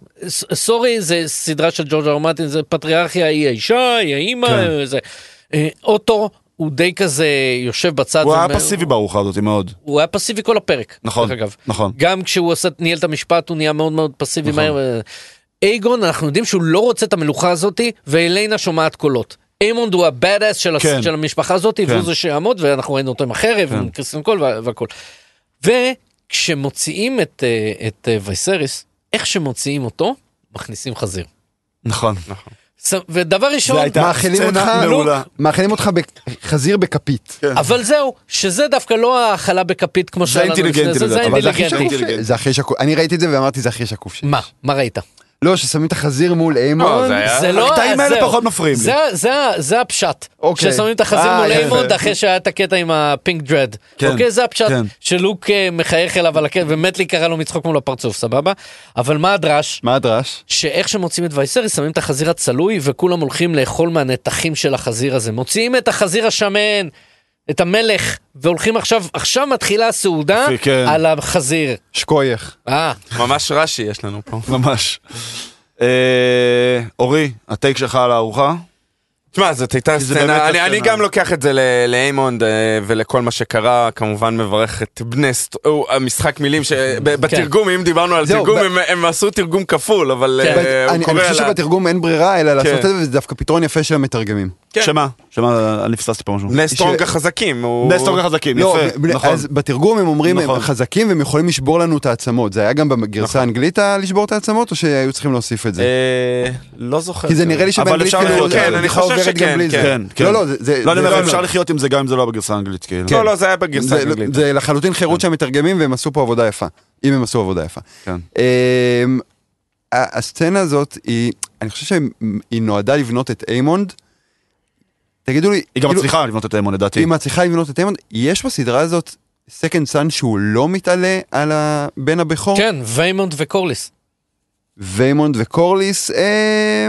sorry זה סדרה של ג'ורג' אר מרטין, זה פטריארכיה, היא האישה, היא האימא, כן. זה. אה, אוטו, הוא די כזה יושב בצד. הוא היה פסיבי בארוחה הזאת מאוד. הוא היה פסיבי כל הפרק, נכון. נכון. גם כשהוא ניהל את המשפט הוא נהיה מאוד מאוד פסיבי נכון. מהר. אייגון אנחנו יודעים שהוא לא רוצה את המלוכה הזאתי והליינה שומעת קולות. איימונד הוא ה badass של, הס- כן. של המשפחה הזאתי כן. והוא זה שיעמוד ואנחנו ראינו אותו עם החרב כן. עם קריסטין קול וה- והכל. וכשמוציאים את, אה, את אה, וייסריס איך שמוציאים אותו מכניסים חזיר. נכון. ס- ודבר ראשון מאכילים אותך, מעולה. מאכילים אותך בחזיר בכפית. כן. אבל זהו שזה דווקא לא האכלה בכפית כמו שהיה לנו לפני זה, זה אינטליגנטי. שקוף, ש- זה הכי שקוף, אני ראיתי את זה ואמרתי זה הכי שקוף שיש. מה מה ראית? לא, ששמים את החזיר מול לא, איימון, זה היה- זה לא, הקטעים האלה. פחות מפריעים לי. זה, הפשט. אוקיי. ששמים את החזיר אה, מול יפה. איימונד אחרי שהיה את הקטע עם הפינק דרד. כן, אוקיי, זה הפשט. כן. שלוק אה, מחייך אליו על הקטע, ומטלי קרא לו מצחוק מול הפרצוף, סבבה? אבל מה הדרש? מה הדרש? שאיך שמוצאים את וייסריס שמים את החזיר הצלוי וכולם הולכים לאכול מהנתחים של החזיר הזה. מוציאים את החזיר השמן, את המלך, והולכים עכשיו, עכשיו מתחילה הסעודה כן. על החזיר. שקוייך. אה, ממש רש"י יש לנו פה. ממש. אה, אורי, הטייק שלך על הארוחה? תשמע, זאת הייתה סצנה, אני, אני. גם לוקח את זה לאיימונד אה, ולכל מה שקרה, כמובן מברך את בני סט... או, המשחק מילים שבתרגום, אם דיברנו על זהו, תרגום, ב- הם, הם עשו תרגום כפול, אבל כן. אה, הוא אני קורא אני חושב. שבתרגום אין ברירה אלא לעשות את כן. זה, וזה דווקא פתרון יפה של המתרגמים. כן. שמה? שמה? אני פספסתי פה משהו. בני סטרונג החזקים. הוא- בני סטרונג החזקים, לא, יפה. נכון. אז בתרגום הם אומרים נכון. הם חזקים והם יכולים לשבור לנו את העצמות. זה היה גם בגרסה האנגלית ה- לשבור את העצמות או שהיו צריכים להוסיף את זה? אה, לא זוכר. כי זה נראה לי אבל שבאנגלית אפשר כאילו, לחיות, כן, אני חושב שכן, זה. כן, כן. לא, לא, זה-. לא, אני אומר, אפשר לחיות עם זה גם אם זה לא בגרסה האנגלית, כאילו. כן. לא, לא, זה היה בגרסה האנגלית. זה לחלוטין חירות של המתרגמים והם עשו פה עבודה יפה. אם הם עשו עבודה יפה. כן. אמ, הסצנה הזאת היא, אני חושב שהיא נועדה לבנות את איימונד. תגידו לי, היא גם כאילו, מצליחה לבנות את האמון, לדעתי. היא מצליחה לבנות את איימונד, יש בסדרה הזאת second son שהוא לא מתעלה על הבן הבכור? כן, ויימונד וקורליס. ויימונד וקורליס, אמ,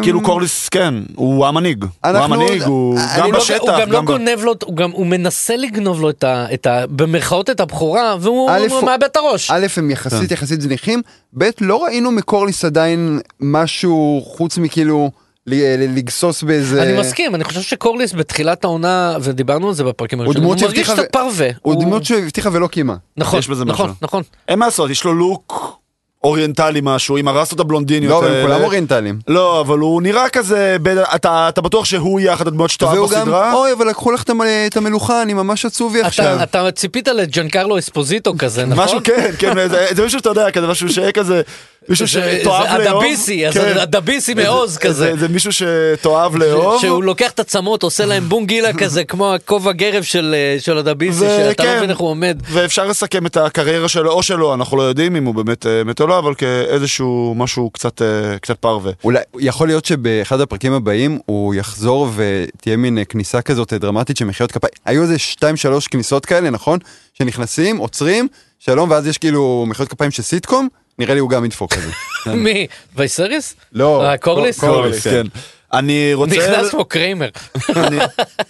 כאילו קורליס, כן, הוא המנהיג. הוא אנחנו- המנהיג, הוא גם לא- בשטח, הוא גם לא גם ב... גונב לו, הוא גם, הוא מנסה לגנוב לו את ה... את ה במרכאות את הבכורה, והוא א', הוא הוא- מאבד את הראש. א', הם יחסית יחסית זניחים, ב', לא ראינו מקורליס עדיין משהו חוץ מכאילו לגסוס באיזה... אני מסכים, אני חושב שקורליס בתחילת העונה, ודיברנו על זה בפרקים הראשונים, הוא מרגיש קצת פרווה. הוא דמות שהבטיחה ולא קיימה. נכון, יש בזה נכון, משהו. נכון. אין מה לעשות, יש לו לוק אוריינטלי משהו, עם הרסות הבלונדיניות. לא, אבל הם. כולם אוריינטליים. לא, אבל הוא נראה כזה, ב- אתה אתה בטוח שהוא יהיה אחת הדמויות שאתה אוהב בסדרה? אוי, אבל לקחו לך את המ- את המלוכה, אני ממש עצובי עכשיו. אתה, אתה ציפית לג'אנקרלו אספוזיטו כזה, נכון? משהו כן, כן, זה זה מישהו שאתה יודע, כזה משהו שיהיה כזה, מישהו שתאהב לאהוב. הדביסי, אז כן. הדביסי מעוז זה- כזה. זה מישהו שתאהב לאהוב. שהוא לוקח את הצמות, עושה להם בונגילה כזה, כמו הכובע גרב של אה, של הדביסי, שאתה לא וכן. מבין איך הוא עומד. ואפשר לסכם את הקריירה שלו או שלו, אנחנו לא יודעים אם הוא באמת אה, מת או לא, אבל כאיזשהו משהו קצת אה, קצת פרווה. אולי, יכול להיות שבאחד הפרקים הבאים הוא יחזור ותהיה מין כניסה כזאת דרמטית של מחיאות כפיים. היו איזה שתיים שלוש כניסות כאלה, נכון? שנכנסים, עוצרים, שלום, ואז יש כאילו מחיאות כפיים של סיטקום, נראה לי הוא גם ידפוק כזה. מי? וייסריס? לא, אה, קורליס? קורליס, כן. אני רוצה... נכנס פה קריימר. אני,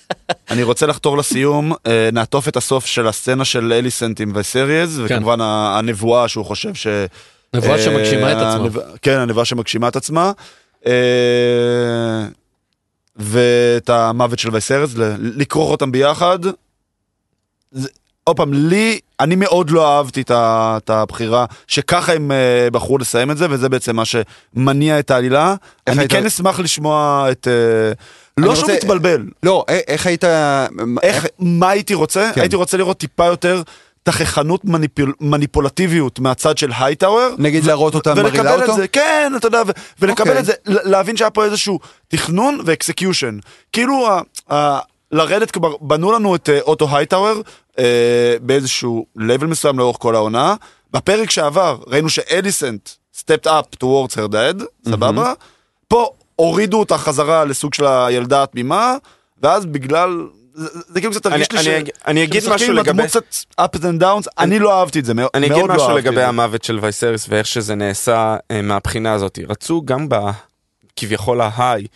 אני רוצה לחתור לסיום, אה, נעטוף את הסוף של הסצנה של אליסנט עם וסריאז, כן. וכמובן הנבואה שהוא חושב ש... נבואה אה, שמגשימה את עצמה. כן, הנבואה שמגשימה את עצמה. ואת המוות של ל- לכרוך אותם ביחד. עוד פעם, לי, אני מאוד לא אהבתי את את הבחירה שככה הם אה, בחרו לסיים את זה, וזה בעצם מה שמניע את העלילה. איך אני היית- כן אשמח לשמוע את... אה, לא אני שהוא רוצה- מתבלבל, לא, א- איך היית... איך, מה הייתי רוצה? כן. הייתי רוצה לראות טיפה יותר תככנות מניפול, מניפולטיביות מהצד של הייטאוור. נגיד להראות אותה מרעילה את אותו? זה, כן, אתה יודע, ו- ולקבל אוקיי. את זה, להבין שהיה פה איזשהו תכנון ו execution. כאילו, לרדת, כלומר, בנו לנו את אה, אוטו הייטאוור אה, באיזשהו level מסוים לאורך כל העונה. בפרק שעבר ראינו שאליסנט stepped up towards her dad, סבבה? פה הורידו אותה חזרה לסוג של הילדה התמימה, ואז בגלל... זה, זה כאילו קצת הרגיש לי אני- ש... אני- אני אגיד משהו לגבי- קצת ups and downs, אני לא אהבתי את זה, מאוד אני מאוד אגיד לא משהו אהבתי לגבי. המוות של וייסריס ואיך שזה נעשה אה, מהבחינה הזאת. רצו גם ב... כביכול ההיי,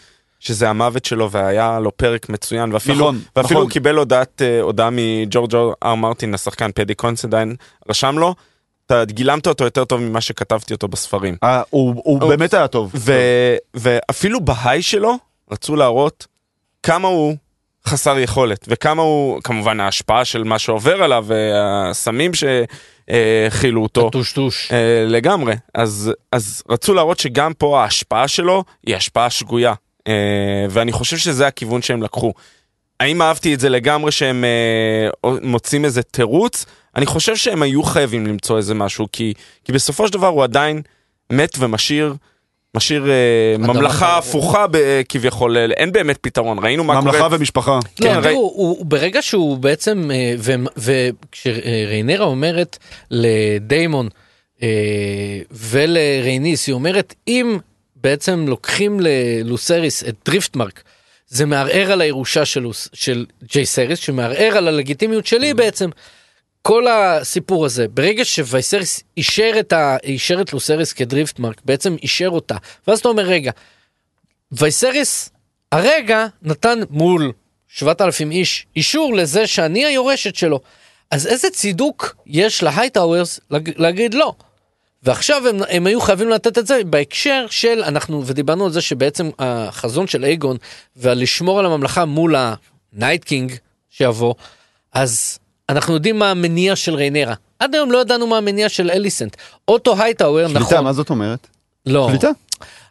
שזה המוות שלו והיה לו פרק מצוין, ואפילו, נכון, ואפילו נכון. הוא קיבל הודעת, אה, הודעה מג'ורג' אר מרטין, השחקן פדי קונסדיין, רשם לו, אתה גילמת אותו יותר טוב ממה שכתבתי אותו בספרים. אה, הוא הוא הוא- באמת היה טוב. ו... ואפילו בהיי שלו רצו להראות כמה הוא חסר יכולת וכמה הוא כמובן ההשפעה של מה שעובר עליו והסמים שהכילו אותו טושטוש. אה, לגמרי אז אז רצו להראות שגם פה ההשפעה שלו היא השפעה שגויה ואני חושב שזה הכיוון שהם לקחו. האם אהבתי את זה לגמרי שהם אה, מוצאים איזה תירוץ? אני חושב שהם היו חייבים למצוא איזה משהו כי כי בסופו של דבר הוא עדיין מת ומשאיר. משאיר אה, ממלכה. הפוכה ב- כביכול, אה, אין באמת פתרון, ראינו מה ממלכה קורה. ומשפחה. לא, כן, ראי- תראו, הוא, הוא ברגע שהוא בעצם, אה, וכשריינרה אומרת לדיימון אה, ולרייניס, היא אומרת, אם בעצם לוקחים ללוסריס את דריפטמרק, זה מערער על הירושה של, של ג'ייסריס, שמערער על הלגיטימיות שלי בעצם. כל הסיפור הזה, ברגע שווייסריס אישר את, ה, אישר את לוסריס כדריפטמרק, בעצם אישר אותה, ואז אתה אומר, רגע, וייסריס הרגע נתן מול 7,000 איש אישור לזה שאני היורשת שלו. אז איזה צידוק יש להייטאוורס להג- להגיד לא? ועכשיו הם, הם היו חייבים לתת את זה בהקשר של אנחנו ודיברנו על זה שבעצם החזון של אייגון ולשמור על הממלכה מול הנייט קינג שיבוא אז אנחנו יודעים מה המניע של ריינרה עד היום לא ידענו מה המניע של אליסנט אוטו הייטאוור שליטה, נכון מה זאת אומרת? לא שליטה?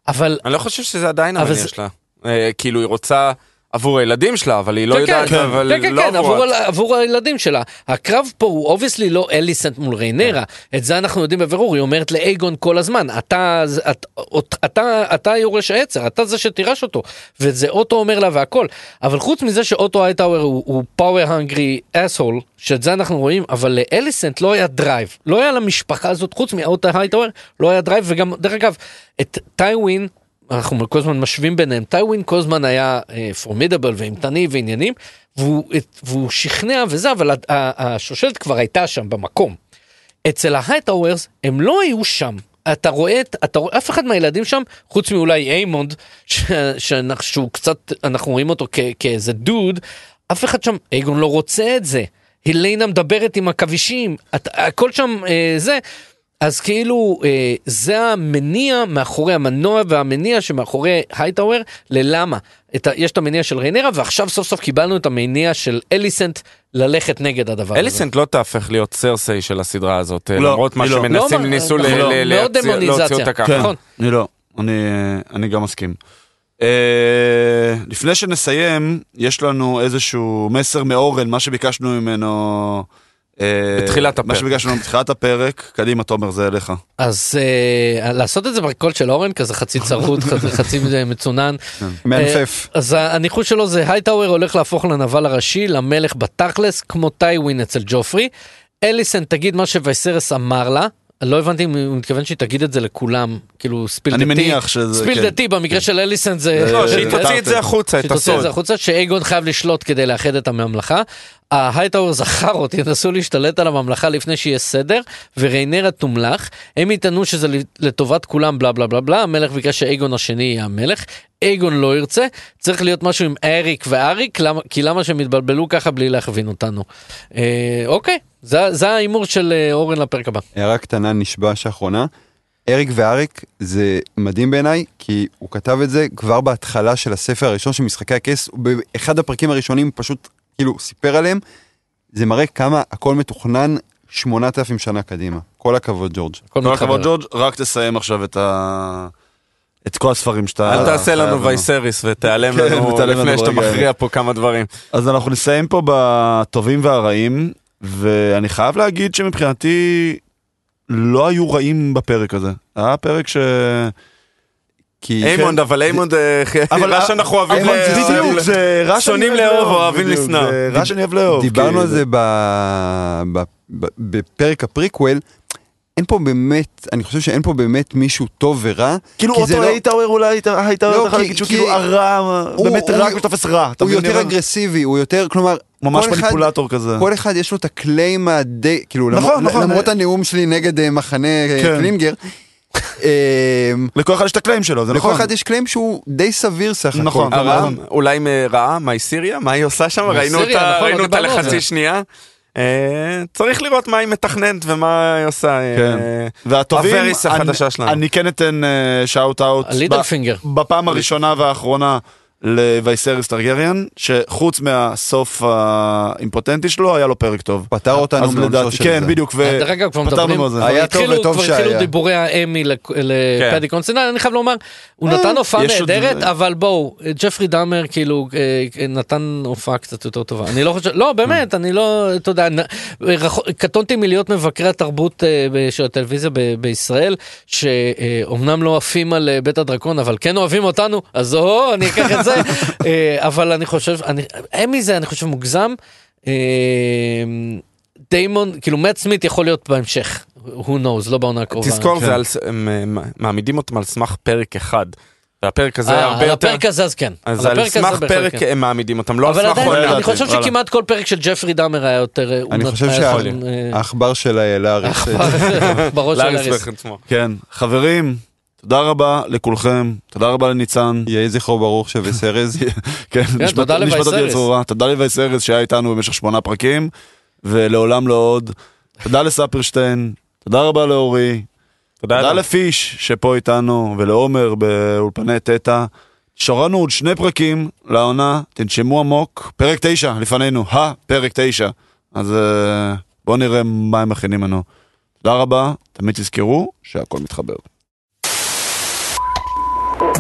אבל אני לא חושב שזה עדיין המניע זה- שלה. אה, כאילו היא רוצה עבור הילדים שלה, אבל היא לא יודעת, כן, אבל כן, כן, לא כן, עבור... עבור, ה- עבור הילדים שלה. הקרב פה הוא obviously לא אליסנט מול ריינרה, את זה אנחנו יודעים בבירור, היא אומרת לאייגון כל הזמן, אתה, זה- את- אות- אתה, אתה יורש העצר, אתה זה שתירש אותו, וזה אוטו אומר לה והכל, אבל חוץ מזה שאוטו הייטאוור הוא, הוא power hungry asshole, שאת זה אנחנו רואים, אבל לאליסנט לא היה drive, לא היה למשפחה הזאת, חוץ מאוטו הייטאוור, לא היה drive, וגם, דרך אגב, את טיווין, אנחנו כל הזמן משווים ביניהם, טיווין כל הזמן היה formidable ואימתני ועניינים, והוא, והוא שכנע וזה, אבל השושלת כבר הייתה שם במקום. אצל ההייטאוורס הם לא היו שם. אתה רואה, את- אתה רואה, אף אחד מהילדים שם, חוץ מאולי איימונד, ש- שאנחנו- שהוא קצת, אנחנו רואים אותו כ- כאיזה דוד, אף אחד שם, אייגון לא רוצה את זה. הלנה מדברת עם עכבישים, הכל שם אה, זה. אז כאילו אה, זה המניע מאחורי המנוע והמניע שמאחורי הייטאוור ללמה. את ה, יש את המניע של ריינרה ועכשיו סוף סוף קיבלנו את המניע של אליסנט ללכת נגד הדבר הזה. אליסנט לא תהפך להיות סרסיי של הסדרה הזאת, לא, למרות מה לא. שמנסים, לא, ניסו ל- ל- מאוד להציע- דמוניזציה. להוציא אותה ככה. כן, נכון. אני לא, אני, אני גם מסכים. אה, לפני שנסיים, יש לנו איזשהו מסר מאורן, מה שביקשנו ממנו... אה, בתחילת מה הפרק. שביקשנו ממנו בתחילת הפרק, קדימה תומר זה אליך. אז אה, לעשות את זה בקול של אורן כזה חצי צרוד חצי, מצונן. מענפף. אה, אז הניחוש שלו זה הייטאוור הולך להפוך לנבל הראשי למלך בתכלס כמו טיווין אצל ג'ופרי. אליסן תגיד מה שווייסרס אמר לה. לא הבנתי אם הוא מתכוון שהיא תגיד את זה לכולם כאילו ספיל אני דתי. מניח שזה, ספיל כן. דתי במקרה של אליסן זה לא, שהיא תוציא את זה החוצה, את שתוציא את הסוד. זה החוצה שאייגון חייב לשלוט כדי לאחד את הממלכה. ההייטאוור זכרות ינסו להשתלט על הממלכה לפני שיהיה סדר וריינרה תומלך הם יטענו שזה לטובת כולם בלה בלה בלה בלה המלך ביקש שאייגון השני יהיה המלך אייגון לא ירצה צריך להיות משהו עם אריק ואריק למה כי למה שהם יתבלבלו ככה בלי להכווין אותנו. אה, אוקיי זה זה ההימור של אה, אורן לפרק הבא. הערה קטנה נשבע שאחרונה. אריק ואריק זה מדהים בעיניי, כי הוא כתב את זה כבר בהתחלה של הספר הראשון של משחקי הכס, באחד הפרקים הראשונים פשוט כאילו סיפר עליהם. זה מראה כמה הכל מתוכנן 8,000 שנה קדימה. כל הכבוד ג'ורג'. כל. הכבוד ג'ורג', רק תסיים עכשיו את ה... את כל הספרים שאתה... אל תעשה לנו וייסריס ותיעלם כן, לנו לפני שאתה מכריע פה כמה דברים. אז אנחנו נסיים פה בטובים והרעים, ואני חייב להגיד שמבחינתי לא היו רעים בפרק הזה. היה פרק ש... כי... איימונד, אבל איימונד, אבל רע שאנחנו אוהבים איימונד זה ל- בדיוק, זה רע שאני שונאים אוהב לאהוב, אוהבים. זה רע שאני אוהב לאהוב. דיברנו כאילו. על זה ב- ב- ב- בפרק הפריקוול, אין פה באמת, אני חושב שאין פה באמת מישהו טוב ורע. כאילו כי זה אותו לא- היית אולי היית היית לא, יכול כי- להגיד שהוא כי- כאילו הרע, הוא- באמת הוא- רק משתופס רע. אתה הוא מבין? יותר אומר? אגרסיבי, הוא יותר, כלומר, ממש כל אחד- מניפולטור כזה. כל אחד יש לו את הקליים הדי, כאילו, נכון, למרות- נכון. למרות הנאום שלי נגד אה, מחנה אה, כן. קלינגר, אה, לכל אחד יש את הקליים שלו, זה לכל נכון. אחד יש קליים שהוא די סביר סך הכל. נכון. נכון. אולי מרעה, מהי סיריה? מה היא עושה שם? ראינו אותה נכון, על לחצי. שנייה. אה, צריך לראות מה היא מתכננת ומה היא עושה. אה, כן. והטובים, הווריס החדשה שלנו. אני כן אתן שאוט אאוט. הלידל פינגר. בפעם הראשונה והאחרונה לווייסריס טרגריאן, שחוץ מהסוף האימפוטנטי שלו, היה לו פרק טוב. פתר אותנו מעונשו לדעתי, של כן, זה. בדיוק, אגב, כבר ופתרנו מזה. היה טוב וטוב כבר התחילו שהיה. דיבורי האמי לפ- לפדי קונסטנטין, אני חייב לומר, הוא אה, נתן הופעה נהדרת, אבל בואו, ג'פרי דאמר כאילו אה, נתן הופעה קצת יותר טובה. אני לא חושב, לא באמת, אני לא, אתה יודע, קטונתי מלהיות מבקרי התרבות אה, ב- של הטלוויזיה ב- בישראל, שאומנם לא עפים על אה, בית הדרקון, אבל כן אוהבים אותנו, אז או, אני אקח את זה, אה, אבל אני חושב, אני- אמי זה אני חושב מוגזם. אה, דיימון, כאילו מאט סמית יכול להיות בהמשך, who knows, לא בעונה הקרובה. תזכור, כן. זה על הם מעמידים אותם על סמך פרק אחד. והפרק הזה אה, הרבה על יותר... הפרק הזה אז כן. אז על הזה סמך פרק כן. הם מעמידים אותם, לא על אבל סמך עדיין, עונה. אני חושב. שכמעט כל פרק של ג'פרי דאמר היה יותר... אני חושב שהעכבר של לאריס, בראש של לאריס. כן, חברים, תודה רבה לכולכם, תודה רבה לניצן. יהי זכרו ברוך שווה סרז. כן, תודה נשמתו לווייס תהיה ארז. תודה לווייס ארז שהיה איתנו במשך שמונה פרקים, ולעולם לא עוד. תודה לספרשטיין, תודה רבה לאורי, תודה תודה. לפיש שפה איתנו, ולעומר באולפני תטא. שרנו עוד שני פרקים לעונה, תנשמו עמוק, פרק תשע לפנינו, הפרק תשע. אז אה, בואו נראה מה הם מכינים לנו. תודה רבה, תמיד תזכרו שהכל מתחבר. Thank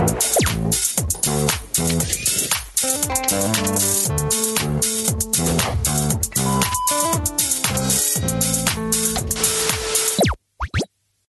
you.